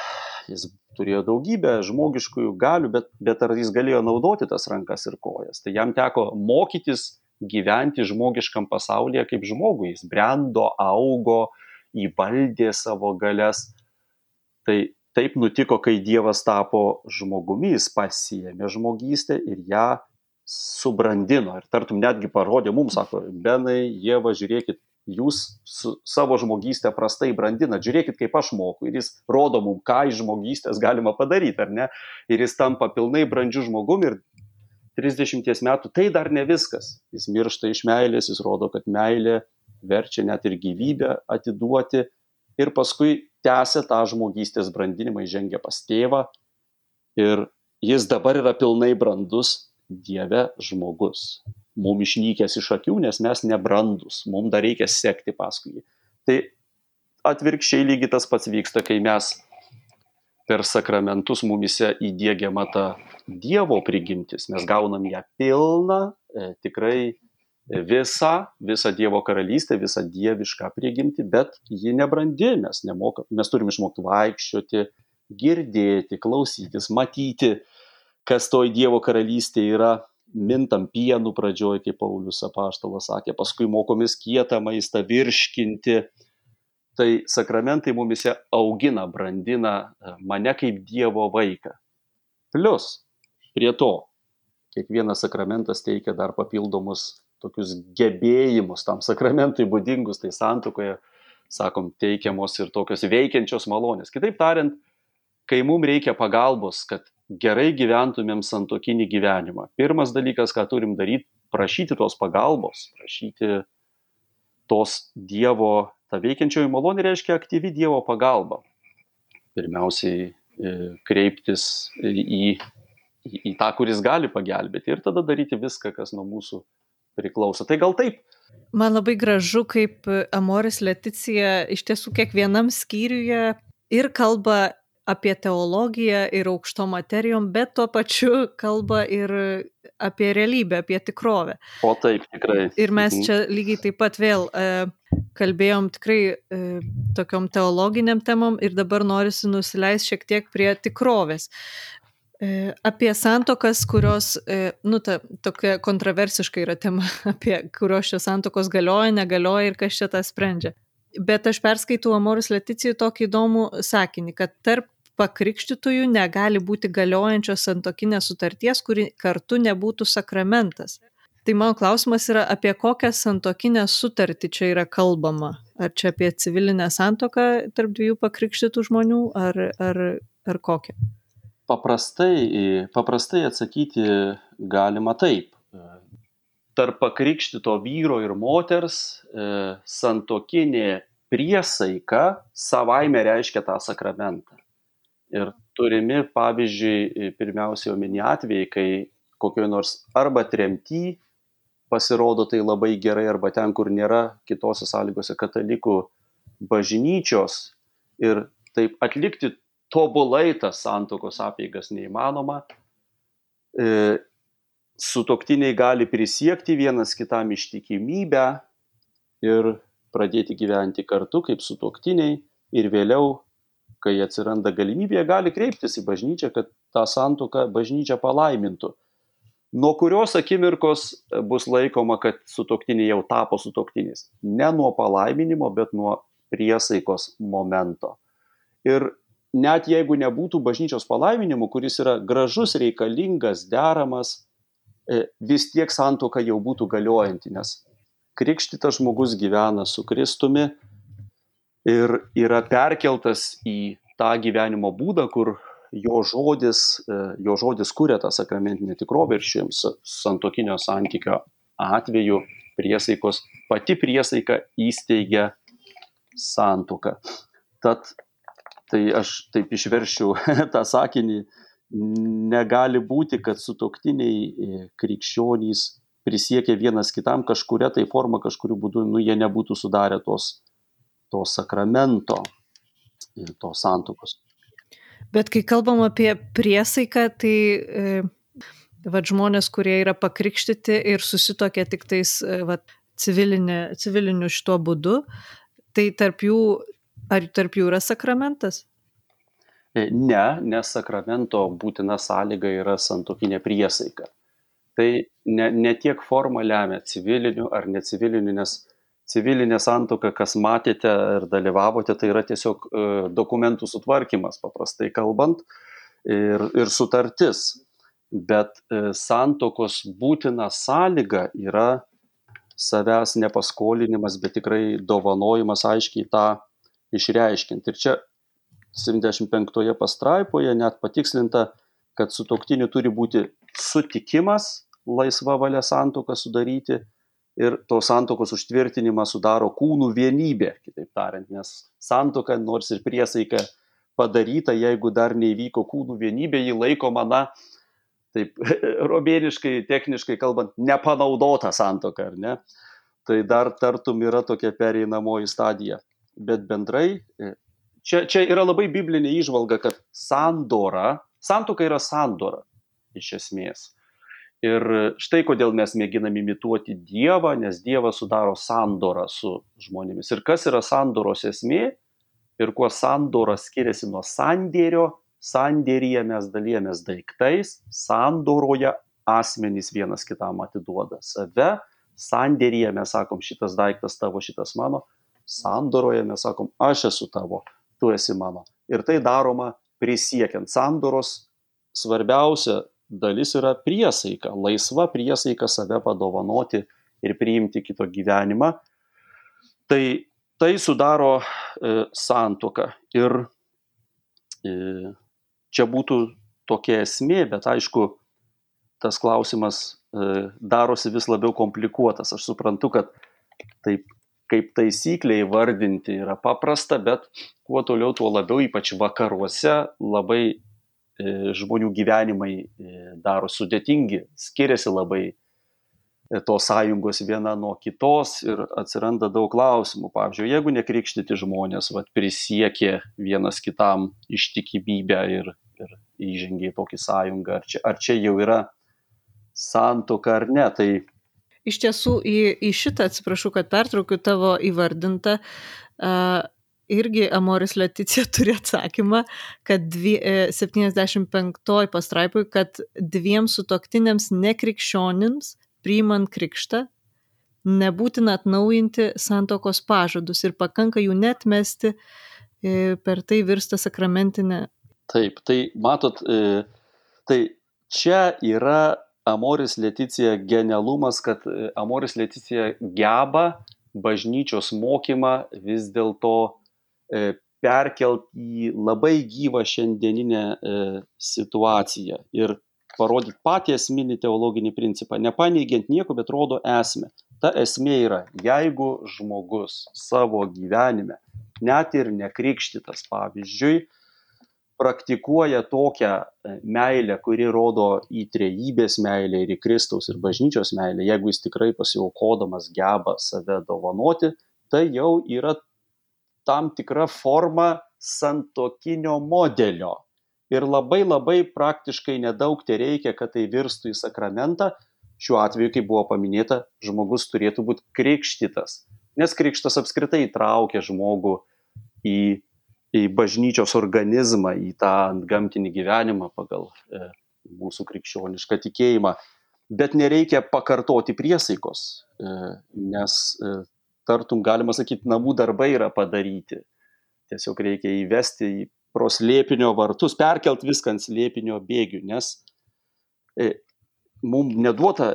jis turėjo daugybę žmogiškųjų galių, bet, bet ar jis galėjo naudoti tas rankas ir kojas. Tai jam teko mokytis gyventi žmogiškam pasaulyje kaip žmogui. Jis brendo, augo, įvaldė savo galias. Tai taip nutiko, kai Dievas tapo žmogumi, jis pasiemė žmogystę ir ją subrandino. Ir tartum netgi parodė mums, sako, Benai, Jėva, žiūrėkit, jūs su savo žmogystę prastai brandinat, žiūrėkit, kaip aš moku. Ir jis rodo mums, ką iš žmogystės galima padaryti, ar ne? Ir jis tampa pilnai brandžių žmogum ir 30 metų tai dar ne viskas. Jis miršta iš meilės, jis rodo, kad meilė verčia net ir gyvybę atiduoti. Ir paskui tęsia tą žmogystės brandinimą, žengia pas tėvą. Ir jis dabar yra pilnai brandus Dieve žmogus mum išnykęs iš akių, nes mes nebrandus, mum dar reikia sekti paskui jį. Tai atvirkščiai lygiai tas pats vyksta, kai mes per sakramentus mumise įdėgiama ta Dievo prigimtis, mes gaunam ją pilną, e, tikrai visą, visą Dievo karalystę, visą dievišką prigimtį, bet ji nebrandi, mes, nemoka, mes turim išmokti vaikščioti, girdėti, klausytis, matyti, kas toj Dievo karalystėje yra mintam pienu pradžioj, kaip Paulius apaštalas sakė, paskui mokomės kietą maistą virškinti. Tai sakramentai mumise augina, brandina e, mane kaip Dievo vaiką. Plus, prie to, kiekvienas sakramentas teikia dar papildomus tokius gebėjimus tam sakramentui būdingus, tai santukoje, sakom, teikiamos ir tokios veikiančios malonės. Kitaip tariant, kai mums reikia pagalbos, kad gerai gyventumėm santokinį gyvenimą. Pirmas dalykas, ką turim daryti, prašyti tos pagalbos, prašyti tos Dievo, ta veikiančioji malonė reiškia aktyvi Dievo pagalba. Pirmiausiai e, kreiptis į, į, į tą, kuris gali pagelbėti ir tada daryti viską, kas nuo mūsų priklauso. Tai gal taip. Man labai gražu, kaip Amoris Leticija iš tiesų kiekvienam skyriuje ir kalba apie teologiją ir aukšto materijom, bet tuo pačiu kalba ir apie realybę, apie tikrovę. O taip, tikrai. Ir mes mhm. čia lygiai taip pat vėl e, kalbėjom tikrai e, tokiom teologiniam temom ir dabar norisi nusileisti šiek tiek prie tikrovės. E, apie santokas, kurios, e, nu, ta tokia kontroversiška yra tema, apie kurios čia santokos galioja, negalioja ir kas čia tą sprendžia. Bet aš perskaitau Amoris Leticijų tokį įdomų sakinį, kad tarp pakrikštytųjų negali būti galiojančios santokinės sutarties, kuri kartu nebūtų sakramentas. Tai mano klausimas yra, apie kokią santokinę sutartį čia yra kalbama. Ar čia apie civilinę santoką tarp dviejų pakrikštytų žmonių, ar, ar, ar kokią? Paprastai, paprastai atsakyti galima taip. Tarp pakrikštyto vyro ir moters e, santokinė priesaika savaime reiškia tą sakramentą. Ir turimi, pavyzdžiui, pirmiausiai omeny atvejai, kai kokioje nors arba tremty pasirodo tai labai gerai, arba ten, kur nėra kitose sąlygose katalikų bažnyčios ir taip atlikti tobulai tas santokos apėgas neįmanoma. E, sutoktiniai gali prisiekti vienas kitam ištikimybę ir pradėti gyventi kartu kaip sutoktiniai ir vėliau kai atsiranda galimybė, jie gali kreiptis į bažnyčią, kad tą santuoką bažnyčia palaimintų. Nuo kurios akimirkos bus laikoma, kad sutoktiniai jau tapo sutoktiniais. Ne nuo palaiminimo, bet nuo priesaikos momento. Ir net jeigu nebūtų bažnyčios palaiminimų, kuris yra gražus, reikalingas, deramas, vis tiek santoka jau būtų galiojanti, nes krikštytas žmogus gyvena su Kristumi ir yra perkeltas į tą gyvenimo būdą, kur jo žodis, e, jo žodis kuria tą sakramentinę tikrovę ir šiems santokinio santykio atveju priesaikos, pati priesaika įsteigia santuoką. Tad tai aš taip išveršiu tą sakinį, negali būti, kad sutoktiniai e, krikščionys prisiekia vienas kitam kažkuria tai forma, kažkuriu būdu, nu, jie nebūtų sudarę tos, to sakramento, tos santokos. Bet kai kalbam apie priesaiką, tai e, va, žmonės, kurie yra pakrikštyti ir susitokia tik tais e, va, civilinė, civiliniu šituo būdu, tai tarp jų, ar tarp jų yra sakramentas? Ne, nes sakramento būtina sąlyga yra santokinė priesaika. Tai ne, ne tiek forma lemia civiliniu ar neciviliniu, nes civilinė santuoka, kas matėte ir dalyvavote, tai yra tiesiog e, dokumentų sutvarkymas, paprastai kalbant, ir, ir sutartis. Bet e, santokos būtina sąlyga yra savęs nepaskolinimas, bet tikrai dovanojimas aiškiai tą išreiškinti. Ir čia 75 pastraipoje net patikslinta, kad su toktiniu turi būti sutikimas laisva valia santoką sudaryti ir tos santokos užtvirtinimą sudaro kūnų vienybė, kitaip tariant, nes santoka, nors ir priesaika padaryta, jeigu dar neįvyko kūnų vienybė, ji laikoma, na, taip, romėniškai, techniškai kalbant, nepanaudota santoka, ar ne? Tai dar tartum yra tokia pereinamoji stadija. Bet bendrai, čia, čia yra labai biblinė išvalga, kad sandora, santoka yra sandora iš esmės. Ir štai kodėl mes mėginam imituoti Dievą, nes Dievas sudaro sandorą su žmonėmis. Ir kas yra sandoros esmė ir kuo sandora skiriasi nuo sandėrio, sandėryje mes dalyjamės daiktais, sandoroje asmenys vienas kitam atiduoda save, sandėryje mes sakom šitas daiktas tavo, šitas mano, sandoroje mes sakom aš esu tavo, tu esi mano. Ir tai daroma prisiekiant sandoros svarbiausia dalis yra priesaika, laisva priesaika save padovanoti ir priimti kito gyvenimą. Tai tai sudaro e, santoką. Ir e, čia būtų tokia esmė, bet aišku, tas klausimas e, darosi vis labiau komplikuotas. Aš suprantu, kad taip kaip taisyklė įvardinti yra paprasta, bet kuo toliau, tuo labiau, ypač vakaruose, labai E, žmonių gyvenimai e, daro sudėtingi, skiriasi labai e, tos sąjungos viena nuo kitos ir atsiranda daug klausimų. Pavyzdžiui, jeigu nekrikštyti žmonės vat, prisiekė vienas kitam ištikimybę ir, ir įžengė į tokį sąjungą, ar čia, ar čia jau yra santoka ar ne, tai Iš tiesų, į, į šitą atsiprašau, kad pertraukiu tavo įvardintą. Uh, irgi Amoris Leticija turi atsakymą, kad dvi, 75 e, pastraipui, kad dviem sutoktiniams nekrikščionims priimant krikštą nebūtina atnaujinti santokos pažadus ir pakanka jų net mesti, e, per tai virsta sakramentinė. Taip, tai matot, e, tai čia yra Amoris Leticija genialumas, kad Amoris Leticija geba bažnyčios mokymą vis dėlto E, perkelt į labai gyvą šiandieninę e, situaciją ir parodyti patį esminį teologinį principą, nepaneigiant nieko, bet rodo esmę. Ta esmė yra, jeigu žmogus savo gyvenime, net ir nekrikštytas, pavyzdžiui, praktikuoja tokią e, meilę, kuri rodo į trejybės meilę ir į Kristaus ir bažnyčios meilę, jeigu jis tikrai pasiaukodamas geba save dovanoti, tai jau yra tam tikra forma santokinio modelio. Ir labai labai praktiškai nedaug tai reikia, kad tai virstų į sakramentą. Šiuo atveju, kaip buvo paminėta, žmogus turėtų būti krikštytas. Nes krikštas apskritai įtraukia žmogų į, į bažnyčios organizmą, į tą gamtinį gyvenimą pagal e, mūsų krikščionišką tikėjimą. Bet nereikia pakartoti priesaikos, e, nes e, tartum galima sakyti, namų darbai yra padaryti. Tiesiog reikia įvesti į pro slėpinio vartus, perkelt viską ant slėpinio bėgių, nes mums neduota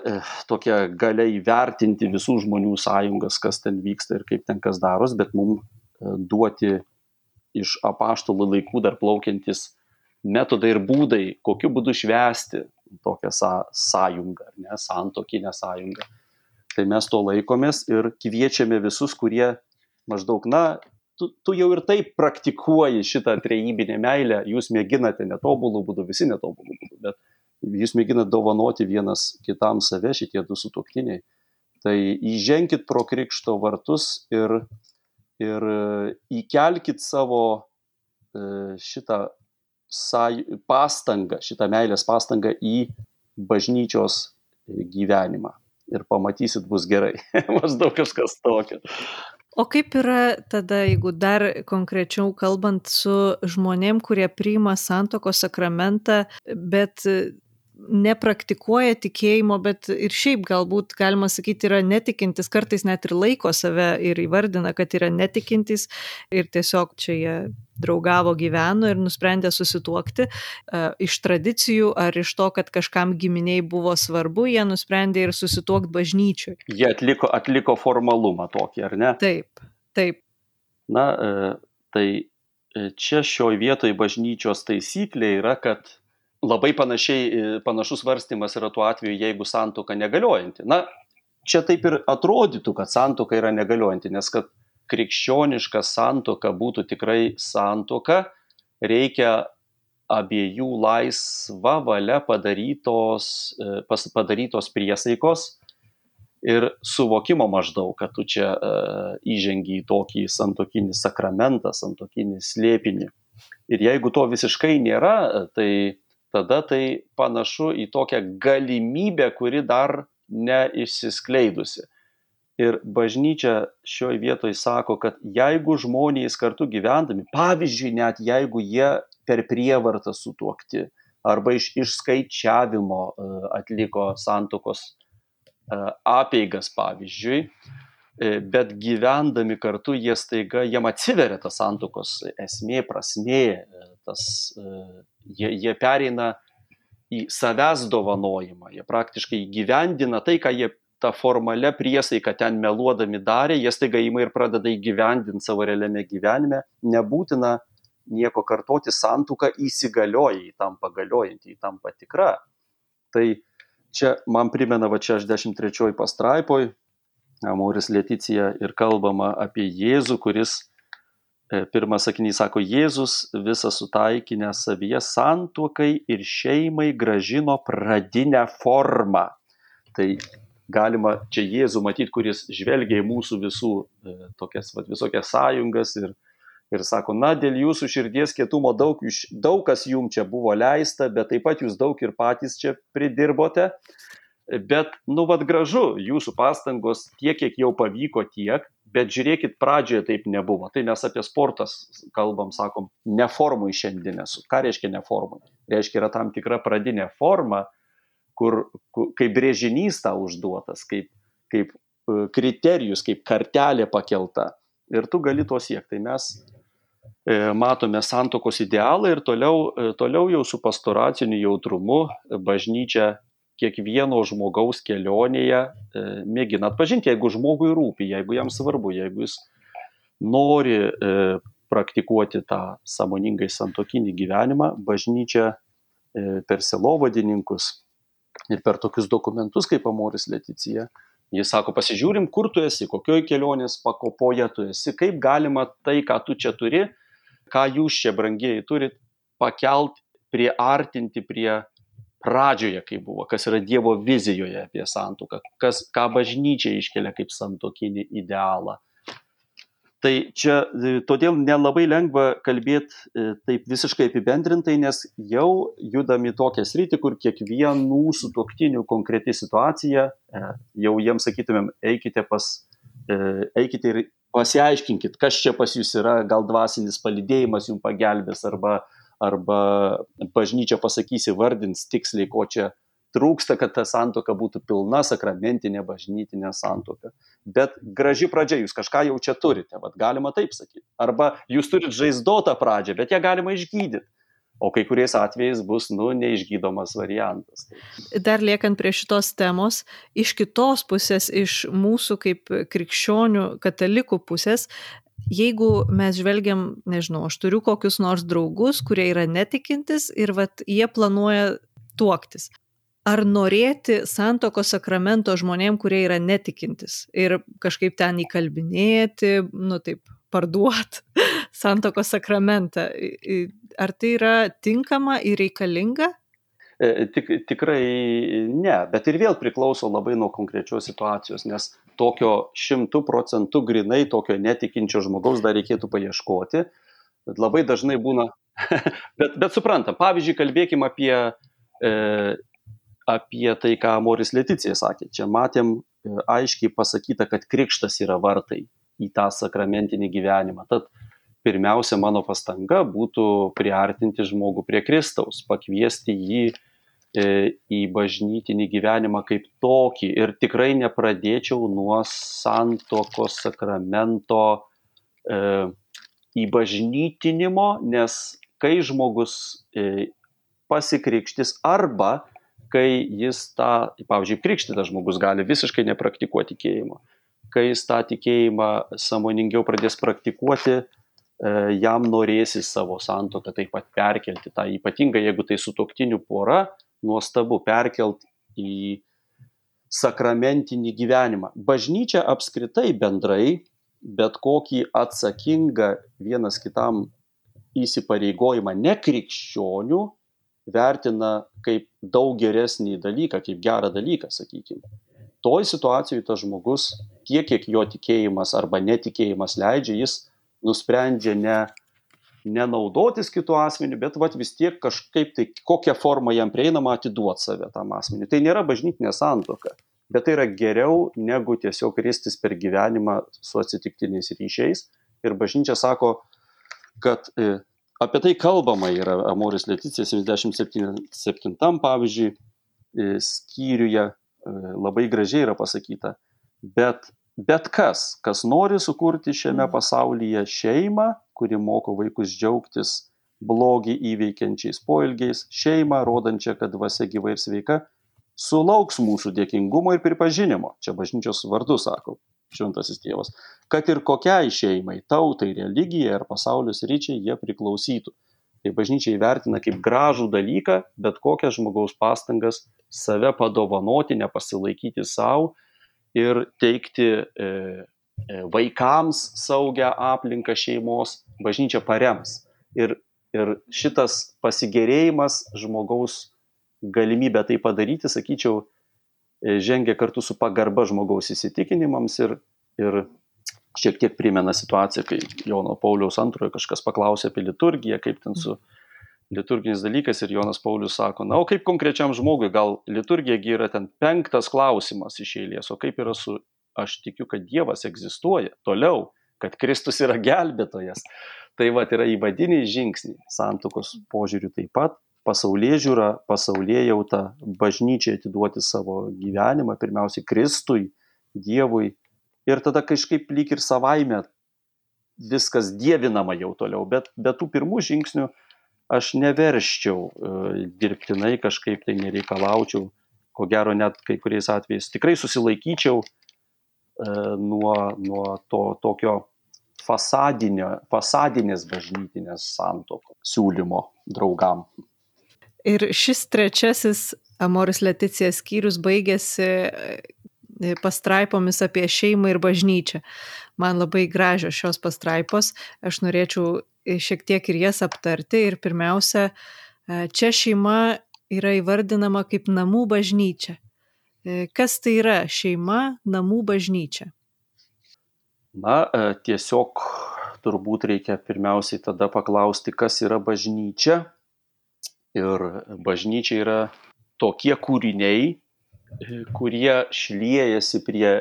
tokia galia įvertinti visų žmonių sąjungas, kas ten vyksta ir kaip ten kas daros, bet mums duoti iš apaštalų laikų dar plaukiantis metodai ir būdai, kokiu būdu švęsti tokią sa sąjungą, ne, santokinę sąjungą. Tai mes to laikomės ir kviečiame visus, kurie maždaug, na, tu, tu jau ir taip praktikuoji šitą trejybinę meilę, jūs mėginate netobulų būdų, visi netobulų būdų, bet jūs mėginate dovanoti vienas kitam save, šitie du sutoktiniai. Tai įženkit pro krikšto vartus ir, ir įkelkit savo e, šitą pastangą, šitą meilės pastangą į bažnyčios gyvenimą. Ir pamatysit, bus gerai. Maždaug kažkas tokio. O kaip yra tada, jeigu dar konkrečiau kalbant su žmonėm, kurie priima santoko sakramentą, bet nepraktikuoja tikėjimo, bet ir šiaip galbūt galima sakyti yra netikintis, kartais net ir laiko save ir įvardina, kad yra netikintis ir tiesiog čia jie draugavo, gyveno ir nusprendė susituokti uh, iš tradicijų ar iš to, kad kažkam giminiai buvo svarbu, jie nusprendė ir susituokti bažnyčiui. Jie atliko, atliko formalumą tokį, ar ne? Taip, taip. Na, uh, tai e, čia šioje vietoje bažnyčios taisyklė yra, kad labai panašiai, e, panašus svarstymas yra tuo atveju, jeigu santoka negaliojanti. Na, čia taip ir atrodytų, kad santoka yra negaliojanti, nes kad krikščioniška santoka būtų tikrai santoka, reikia abiejų laisva valia padarytos, e, padarytos priesaikos ir suvokimo maždaug, kad tu čia uh, įžengi į tokį santokinį sakramentą, santokinį slėpinį. Ir jeigu to visiškai nėra, tai tada tai panašu į tokią galimybę, kuri dar neišsiskleidusi. Ir bažnyčia šioje vietoje sako, kad jeigu žmonės kartu gyvendami, pavyzdžiui, net jeigu jie per prievartą sutuokti arba iš išskaičiavimo e, atliko santokos e, apeigas, pavyzdžiui, e, bet gyvendami kartu jie staiga, jiem atsiveria tas santokos esmė, prasmė, tas Jie, jie pereina į savęs dovanojimą, jie praktiškai įgyvendina tai, ką jie tą formalią priesaiką ten meluodami darė, jie staiga įima ir pradeda įgyvendinti savo realiame gyvenime, nebūtina nieko kartoti, santuoka įsigalioja, į tampa galiojanti, į tampa tikra. Tai čia man primena, va čia 63 pastraipoj, Amoris Leticija ir kalbama apie Jėzų, kuris E, pirmas sakinys sako, Jėzus visą sutaikinę savyje santuokai ir šeimai gražino pradinę formą. Tai galima čia Jėzų matyti, kuris žvelgia į mūsų visų e, tokias vat, visokias sąjungas ir, ir sako, na, dėl jūsų širdies kietumo daug, daug kas jums čia buvo leista, bet taip pat jūs daug ir patys čia pridirbote. Bet, nu, vad gražu, jūsų pastangos tiek, kiek jau pavyko, tiek, bet žiūrėkit, pradžioje taip nebuvo. Tai mes apie sportą kalbam, sakom, neformui šiandien esu. Ką reiškia neformui? Reiškia, yra tam tikra pradinė forma, kur, kur kaip brėžinys tau užduotas, kaip, kaip e, kriterijus, kaip kartelė pakelta. Ir tu gali to siekti. Tai mes e, matome santokos idealą ir toliau, e, toliau jau su pastoraciniu jautrumu bažnyčia kiekvieno žmogaus kelionėje e, mėgina atpažinti, jeigu žmogui rūpi, jeigu jam svarbu, jeigu jis nori e, praktikuoti tą samoningai santokinį gyvenimą, bažnyčia e, per selovadininkus ir per tokius dokumentus kaip Amoris Leticija, jis sako, pasižiūrim, kur tu esi, kokioj kelionės pakopoje tu esi, kaip galima tai, ką tu čia turi, ką jūs čia brangieji turit, pakelt, priartinti prie pradžioje kaip buvo, kas yra Dievo vizijoje apie santuoką, kas, ką bažnyčia iškelia kaip santokinį idealą. Tai čia e, todėl nelabai lengva kalbėti e, taip visiškai apibendrintai, nes jau judami tokią sritį, kur kiekvienų sutoktinių konkreti situacija, e, jau jiems sakytumėm, eikite, pas, eikite ir pasiaiškinkit, kas čia pas jūs yra, gal dvasinis palidėjimas jums pagelbės arba uh, arba bažnyčia pasakys įvardins tiksliai, ko čia trūksta, kad ta santoka būtų pilna sakramentinė bažnytinė santoka. Bet graži pradžia, jūs kažką jau čia turite, vat, galima taip sakyti. Arba jūs turite žaizdotą pradžią, bet ją galima išgydyti. o kai kuriais atvejais bus, nu, neišgydomas variantas. Dar liekant prie šitos temos, iš kitos pusės, iš mūsų kaip krikščionių katalikų pusės, jeigu mes žvelgiam, nežinau, aš turiu kokius nors draugus, kurie yra netikintis ir vat, jie planuoja tuoktis. Ar norėti santoko sakramento žmonėm, kurie yra netikintis ir kažkaip ten įkalbinėti, nu taip, parduot santoko sakramentą. Ar tai yra tinkama ir reikalinga? E, tik, tikrai ne, bet ir vėl priklauso labai nuo konkrečios situacijos, nes tokio šimtų procentų grinai tokio netikinčio žmogaus dar reikėtų paieškoti. Labai dažnai būna, bet, bet suprantam, pavyzdžiui, kalbėkim apie, e, apie tai, ką Moris Leticija sakė. Čia matėm e, aiškiai pasakyta, kad krikštas yra vartai į tą sakramentinį gyvenimą. Tad pirmiausia, mano pastanga būtų priartinti žmogų prie Kristaus, pakviesti jį į bažnytinį gyvenimą kaip tokį ir tikrai nepradėčiau nuo santokos sakramento e, įbažnytinimo, nes kai žmogus e, pasikrikštis arba kai jis tą, pavyzdžiui, krikštytas žmogus gali visiškai nepraktikuoti tikėjimo kai jis tą tikėjimą samoningiau pradės praktikuoti, e, jam norėsis savo santoką taip pat perkelti. Ta ypatingai, jeigu tai sutoktinių pora, nuostabu perkelt į sakramentinį gyvenimą. Bažnyčia apskritai bendrai bet kokį atsakingą vienas kitam įsipareigojimą nekrikščionių vertina kaip daug geresnį dalyką, kaip gerą dalyką, sakykime. Toj situacijoje tas žmogus tiek, kiek jo tikėjimas arba netikėjimas leidžia, jis nusprendžia ne, nenaudotis kitų asmenių, bet vat, vis tiek kažkaip tai kokią formą jam prieinama atiduoti save tam asmeniu. Tai nėra bažnytinė santoka, bet tai yra geriau negu tiesiog kristis per gyvenimą su atsitiktiniais ryšiais. Ir bažnyčia sako, kad e, apie tai kalbama yra Amoris Leticija 77 pavyzdžiui e, skyriuje e, labai gražiai yra pasakyta bet bet kas, kas nori sukurti šiame mhm. pasaulyje šeimą, kuri moko vaikus džiaugtis blogį įveikiančiais poelgiais, šeimą, rodančią, kad dvasia gyva ir sveika, sulauks mūsų dėkingumo ir pripažinimo. Čia bažnyčios vardu sako šventasis tėvas. Kad ir kokiai šeimai, tautai, religijai ar pasaulio ryčiai jie priklausytų. Tai bažnyčia įvertina kaip gražų dalyką, bet kokias žmogaus pastangas save padovanoti, nepasilaikyti savo ir teikti e, e, vaikams saugią aplinką šeimos, bažnyčia parems. Ir, ir šitas pasigėrėjimas žmogaus galimybę tai padaryti, sakyčiau, e, žengia kartu su pagarba žmogaus įsitikinimams ir, ir šiek tiek primena situaciją, kai Jono Pauliaus antrojo kažkas paklausė apie liturgiją, kaip ten su liturginis dalykas ir Jonas Paulius sako, na, o kaip konkrečiam žmogui, gal liturgija yra ten penktas klausimas iš eilės, o kaip yra su, aš tikiu, kad Dievas egzistuoja toliau, kad Kristus yra gelbėtojas. Tai va, yra įvadiniai žingsniai santokos požiūrių taip pat, pasaulyje žiūra, pasaulyje jauta, bažnyčiai atiduoti savo gyvenimą, pirmiausiai Kristui, Dievui. Ir tada kažkaip lyg ir savaime viskas dievinama jau toliau, bet be tų pirmų žingsnių aš neversčiau e, dirbtinai kažkaip tai nereikalaučiau, ko gero net kai kuriais atvejais tikrai susilaikyčiau e, nuo, nuo to tokio fasadinės bažnytinės santoko siūlymo draugam. Ir šis trečiasis Amoris Leticija skyrius baigėsi e, pastraipomis apie šeimą ir bažnyčią. Man labai gražios šios pastraipos. Aš norėčiau šiek tiek ir jas aptarti. Ir pirmiausia, e, čia šeima yra įvardinama kaip namų bažnyčia. E, kas tai yra šeima, namų bažnyčia? Na, e, tiesiog turbūt reikia pirmiausiai tada paklausti, kas yra bažnyčia. Ir bažnyčia yra tokie kūriniai, kurie šliejasi prie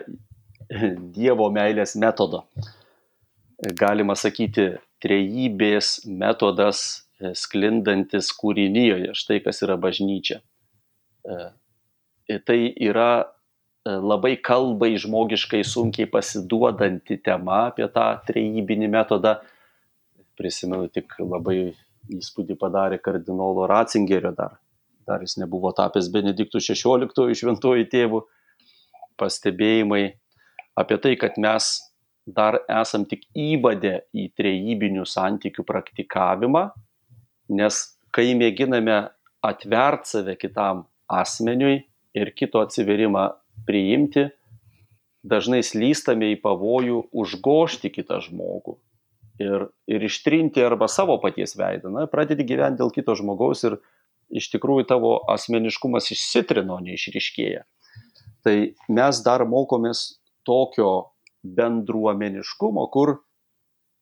Dievo meilės metodo. Galima sakyti, trejybės metodas e, sklindantis kūrinyje. Štai kas yra bažnyčia. E, tai yra e, labai kalbai žmogiškai sunkiai pasiduodanti tema apie tą trejybinį metodą. Prisimenu tik labai įspūdį padarė kardinolo Ratzingerio dar. Dar jis nebuvo tapęs Benediktų XVI šventuoju tėvu. Pastebėjimai apie tai, kad mes dar esam tik įvadę į trejybinių santykių praktikavimą, nes kai mėginame atvert save kitam asmeniui ir kito atsiverimą priimti, dažnai slystame į pavojų užgošti kitą žmogų ir, ir ištrinti arba savo paties veidą. Na, pradedi gyventi dėl kito žmogaus ir iš tikrųjų tavo asmeniškumas išsitrino, neišriškėja. Tai mes dar mokomės tokio bendruomeniškumo, kur,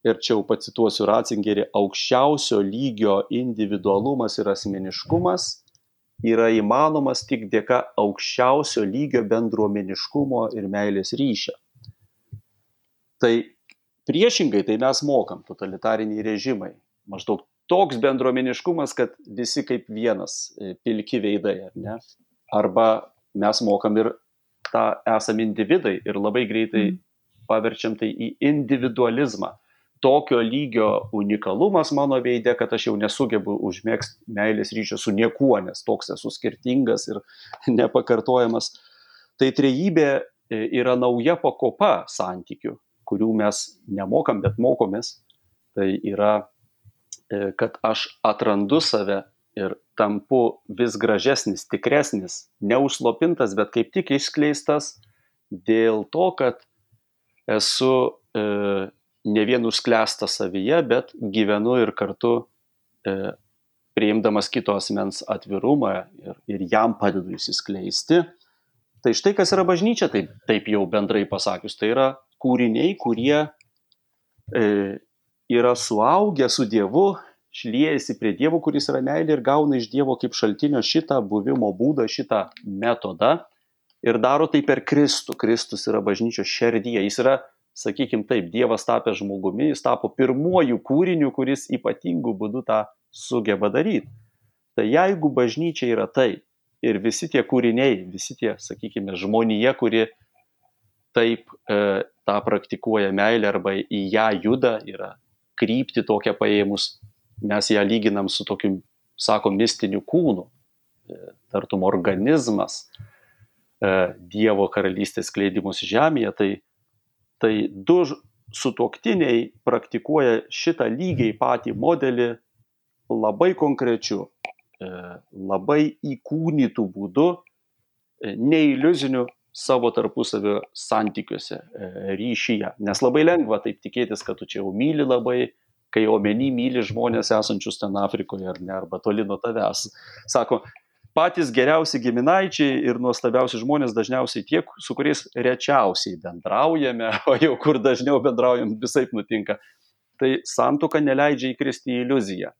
ir čia jau pacituosiu Ratzingerį, aukščiausio lygio individualumas ir asmeniškumas yra įmanomas tik dėka aukščiausio lygio bendruomeniškumo ir meilės ryšio. Tai priešingai tai mes mokam totalitariniai režimai. Maždaug toks bendruomeniškumas, kad visi kaip vienas e, pilki veidai, ar ne? Arba mes mokam ir tą esam individai ir labai greitai mm. Paverčiam tai į individualizmą tokio lygio unikalumas mano veide, kad aš jau nesugebu užmėgsti meilės ryšio su niekuo, nes toks esu skirtingas ir nepakartojamas. Tai trejybė e, yra nauja pakopa santykių, kurių mes nemokam, bet mokomės. Tai yra, e, kad aš atrandu save ir tampu vis gražesnis, tikresnis, neužslopintas, bet kaip tik išskleistas dėl to, kad esu e, ne vien užsklęsta savyje, bet gyvenu ir kartu e, priimdamas kito asmens atvirumą ir, ir jam padedu įsiskleisti. Tai štai kas yra bažnyčia, taip, taip jau bendrai pasakius, tai yra kūriniai, kurie e, yra suaugę su Dievu, šliejasi prie Dievo, kuris yra meilė ir gauna iš Dievo kaip šaltinio šitą buvimo būdą, šitą metodą ir daro tai per Kristų. Kristus yra bažnyčios šerdyje, jis yra sakykim taip, Dievas tapęs žmogumi, jis tapo pirmuoju kūriniu, kuris ypatingų būdų tą sugeba daryti. Tai jeigu bažnyčia yra tai ir visi tie kūriniai, visi tie, sakykime, žmonėje, kuri taip e, tą praktikuoja meilę arba į ją juda, yra krypti tokią paėmus, mes ją lyginam su tokiu, sako, mistiniu kūnu, e, tartum organizmas e, Dievo karalystės skleidimus žemėje, tai tai du sutuoktiniai praktikuoja šitą lygiai patį modelį labai konkrečiu, e, labai įkūnytų būdu, e, neiliuziniu savo tarpusavio santykiuose, e, ryšyje. Nes labai lengva taip tikėtis, kad tu čia jau myli labai, kai omeny myli žmonės esančius ten Afrikoje ar ne, arba toli nuo tavęs. Sako, patys geriausi giminaičiai ir nuostabiausi žmonės dažniausiai tie, su kuriais rečiausiai bendraujame, o jau kur dažniau bendraujam, visai nutinka. Tai santuoka neleidžia įkristi į iliuziją.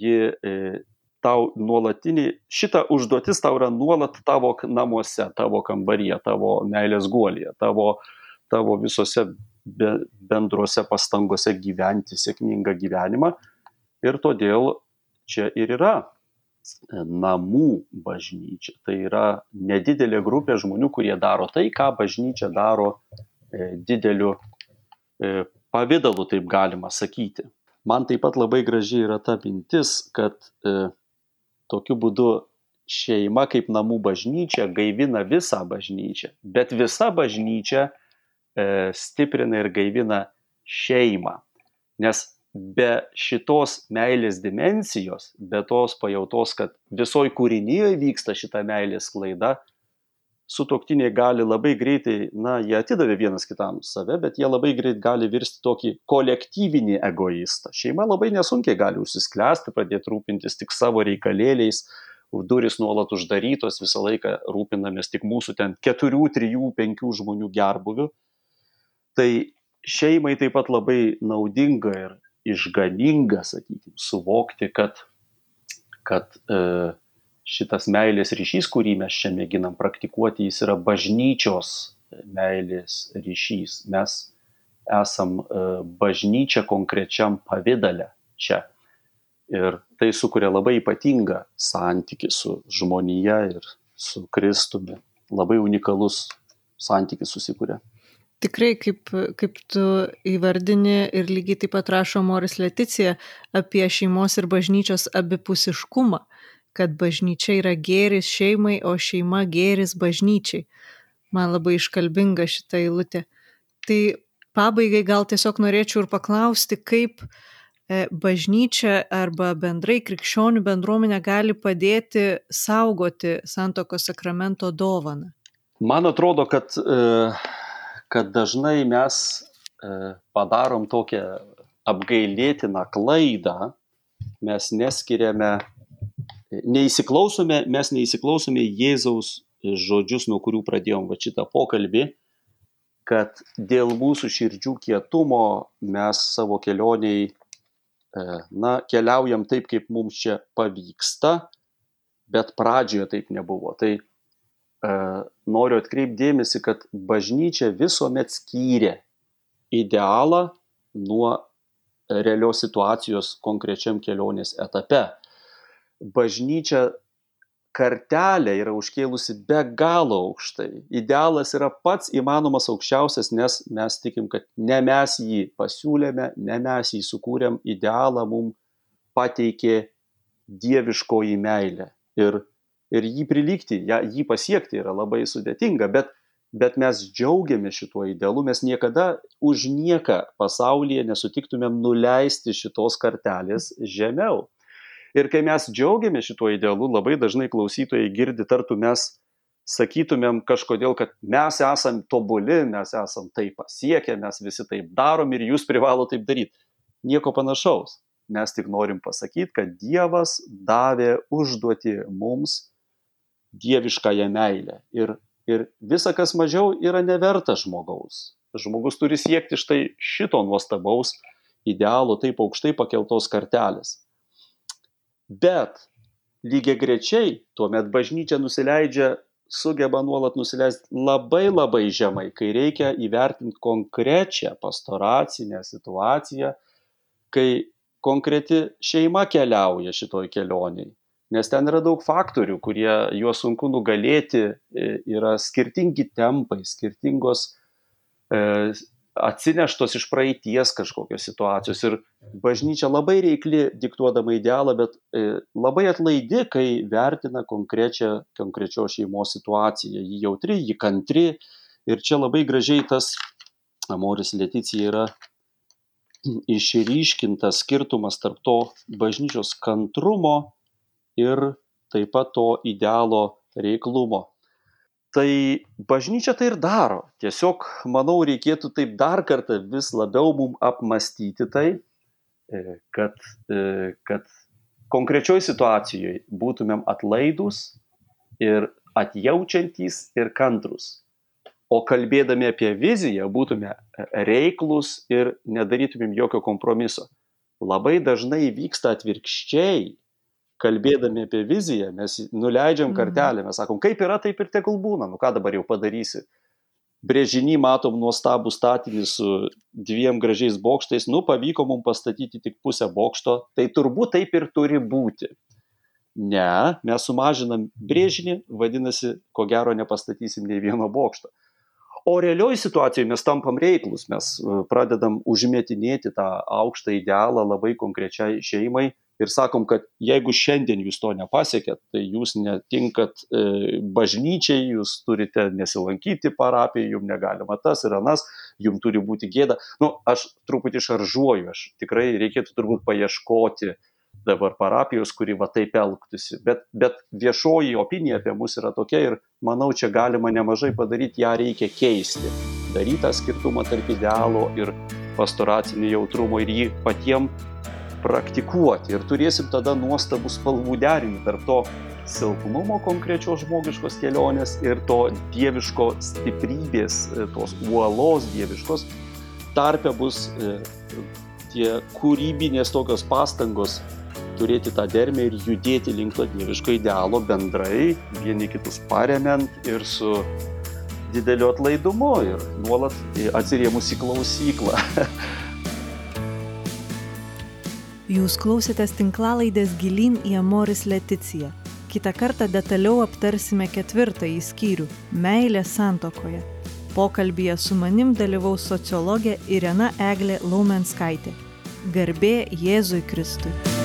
Ji e, tau nuolatinį, šita užduotis tau yra nuolat tavo namuose, tavo kambaryje, tavo meilės guolėje, tavo, tavo visose be, bendruose pastangose gyventi sėkmingą gyvenimą. Ir todėl čia ir yra namų bažnyčia. Tai yra nedidelė grupė žmonių, kurie daro tai, ką bažnyčia daro e, dideliu e, pavydalu, taip galima sakyti. Man taip pat labai graži yra ta mintis, kad e, tokiu būdu šeima kaip namų bažnyčia gaivina visą bažnyčią, bet visa bažnyčia stiprina ir gaivina šeimą. Nes be šitos meilės dimensijos, be tos pajautos, kad visoj kūrinyje vyksta šita meilės klaida, sutoktiniai gali labai greitai, na, jie atidavė vienas kitam save, bet jie labai greit gali virsti tokį kolektyvinį egoistą. Šeima labai nesunkiai gali užsisklęsti, pradėti rūpintis tik savo reikalėliais, duris nuolat uždarytos, visą laiką rūpinamės tik mūsų ten keturių, trijų, penkių žmonių gerbuvių. Tai šeimai taip pat labai naudinga ir išganinga, sakykime, suvokti, kad, kad e, šitas meilės ryšys, kurį mes čia mėginam praktikuoti, jis yra bažnyčios meilės ryšys. Mes esam e, bažnyčia konkrečiam pavydale čia. Ir tai sukuria labai ypatingą santyki su žmonija ir su Kristumi. Labai unikalus santykis susikuria. Tikrai, kaip, kaip tu įvardini ir lygiai taip pat rašo Moris Leticija apie šeimos ir bažnyčios abipusiškumą, kad bažnyčia yra gėris šeimai, o šeima gėris bažnyčiai. Man labai iškalbinga šitą eilutę. Tai pabaigai gal tiesiog norėčiau ir paklausti, kaip e, bažnyčia arba bendrai krikščionių bendruomenė gali padėti saugoti santokos sakramento dovaną. Man atrodo, kad e, kad dažnai mes e, padarom tokią apgailėtiną klaidą, mes neskiriame, neįsiklausome, mes neįsiklausome Jėzaus žodžius, nuo kurių pradėjom va šitą pokalbį, kad dėl mūsų širdžių kietumo mes savo kelioniai, e, na, keliaujam taip, kaip mums čia pavyksta, bet pradžioje taip nebuvo. Tai noriu atkreipdėmėsi, kad bažnyčia visuomet skyrė idealą nuo realios situacijos konkrečiam kelionės etape. Bažnyčia kartelę yra užkėlusi be galo aukštai. Idealas yra pats įmanomas aukščiausias, nes mes tikim, kad ne mes jį pasiūlėme, ne mes jį sukūrėm, idealą mums pateikė dieviškoji meilė. Ir ir jį prilygti, jį pasiekti yra labai sudėtinga, bet, bet mes džiaugiamės šituo idealu, mes niekada už nieką pasaulyje nesutiktumėm nuleisti šitos kartelės žemiau. Ir kai mes džiaugiamės šituo idealu, labai dažnai klausytojai girdi, tartų mes sakytumėm kažkodėl, kad mes esam tobuli, mes esam tai pasiekę, mes visi taip darom ir jūs privalo taip daryti. Nieko panašaus. Mes tik norim pasakyti, kad Dievas davė užduoti mums dieviškąją meilę. Ir, ir visa, kas mažiau, yra neverta žmogaus. Žmogus turi siekti štai šito nuostabaus idealo, taip aukštai pakeltos kartelės. Bet lygiai grečiai tuomet bažnyčia nusileidžia, sugeba nuolat nusileisti labai labai žemai, kai reikia įvertinti konkrečią pastoracinę situaciją, kai konkreti šeima keliauja šitoj kelioniai nes ten yra daug faktorių, kurie juos sunku nugalėti, e, yra skirtingi tempai, skirtingos e, atsineštos iš praeities kažkokios situacijos. Ir bažnyčia labai reikli diktuodama idealą, bet e, labai atlaidi, kai vertina konkrečią, konkrečios šeimos situaciją. Ji jautri, ji kantri. Ir čia labai gražiai tas Amoris Leticija yra išryškintas skirtumas tarp to bažnyčios kantrumo ir taip pat to idealo reiklumo. Tai bažnyčia tai ir daro. Tiesiog, manau, reikėtų taip dar kartą vis labiau mum apmastyti tai, e, kad, e, kad konkrečioj situacijoje būtumėm atlaidus ir atjaučiantys ir kantrus. O kalbėdami apie viziją būtume reiklus ir nedarytumėm jokio kompromiso. Labai dažnai vyksta atvirkščiai kalbėdami apie viziją, mes nuleidžiam mhm. kartelę, mes sakom, kaip yra, taip ir tegul būna, nu ką dabar jau padarysi. Brėžinį matom nuostabų statinį su dviem gražiais bokštais, nu pavyko mums pastatyti tik pusę bokšto, tai turbūt taip ir turi būti. Ne, mes sumažinam brėžinį, vadinasi, ko gero nepastatysim nei vieno bokšto. O realioj situacijoje mes tampam reiklus, mes e, pradedam užmetinėti tą aukštą idealą labai konkrečiai šeimai ir sakom, kad jeigu šiandien jūs to nepasiekėt, tai jūs netinkat e, bažnyčiai, jūs turite nesilankyti parapiją, jums negalima tas ir anas, jums turi būti gėda. Nu, aš truputį šaržuoju, aš tikrai reikėtų turbūt paieškoti dabar parapijos, kuri va taip elgtųsi. Bet, bet viešoji opinija apie mus yra tokia ir manau, čia galima nemažai padaryti, ją reikia keisti. Daryti tą skirtumą tarp idealo ir pastoracinio jautrumo ir jį patiems praktikuoti ir turėsim tada nuostabų spalvų derinį tarp to silpnumo konkrečios žmogiškos kelionės ir to dieviško stiprybės, e, tos uolos dieviškos, tarpe bus e, tie kūrybinės tokios pastangos turėti tą dermę ir judėti link to dieviško idealo bendrai, vieni kitus paremiant ir su dideliu atlaidumu ir nuolat atsirėmus į klausyklą. Jūs klausėtės tinklalaidės Gilyn į Amoris Leticiją. Kita kartą detaliau aptarsime ketvirtąjį skyrių - meilė santokoje. Pokalbėje su manim dalyvaus sociologė Irena Eglė Laumenskaitė. Garbė Jėzui Kristui.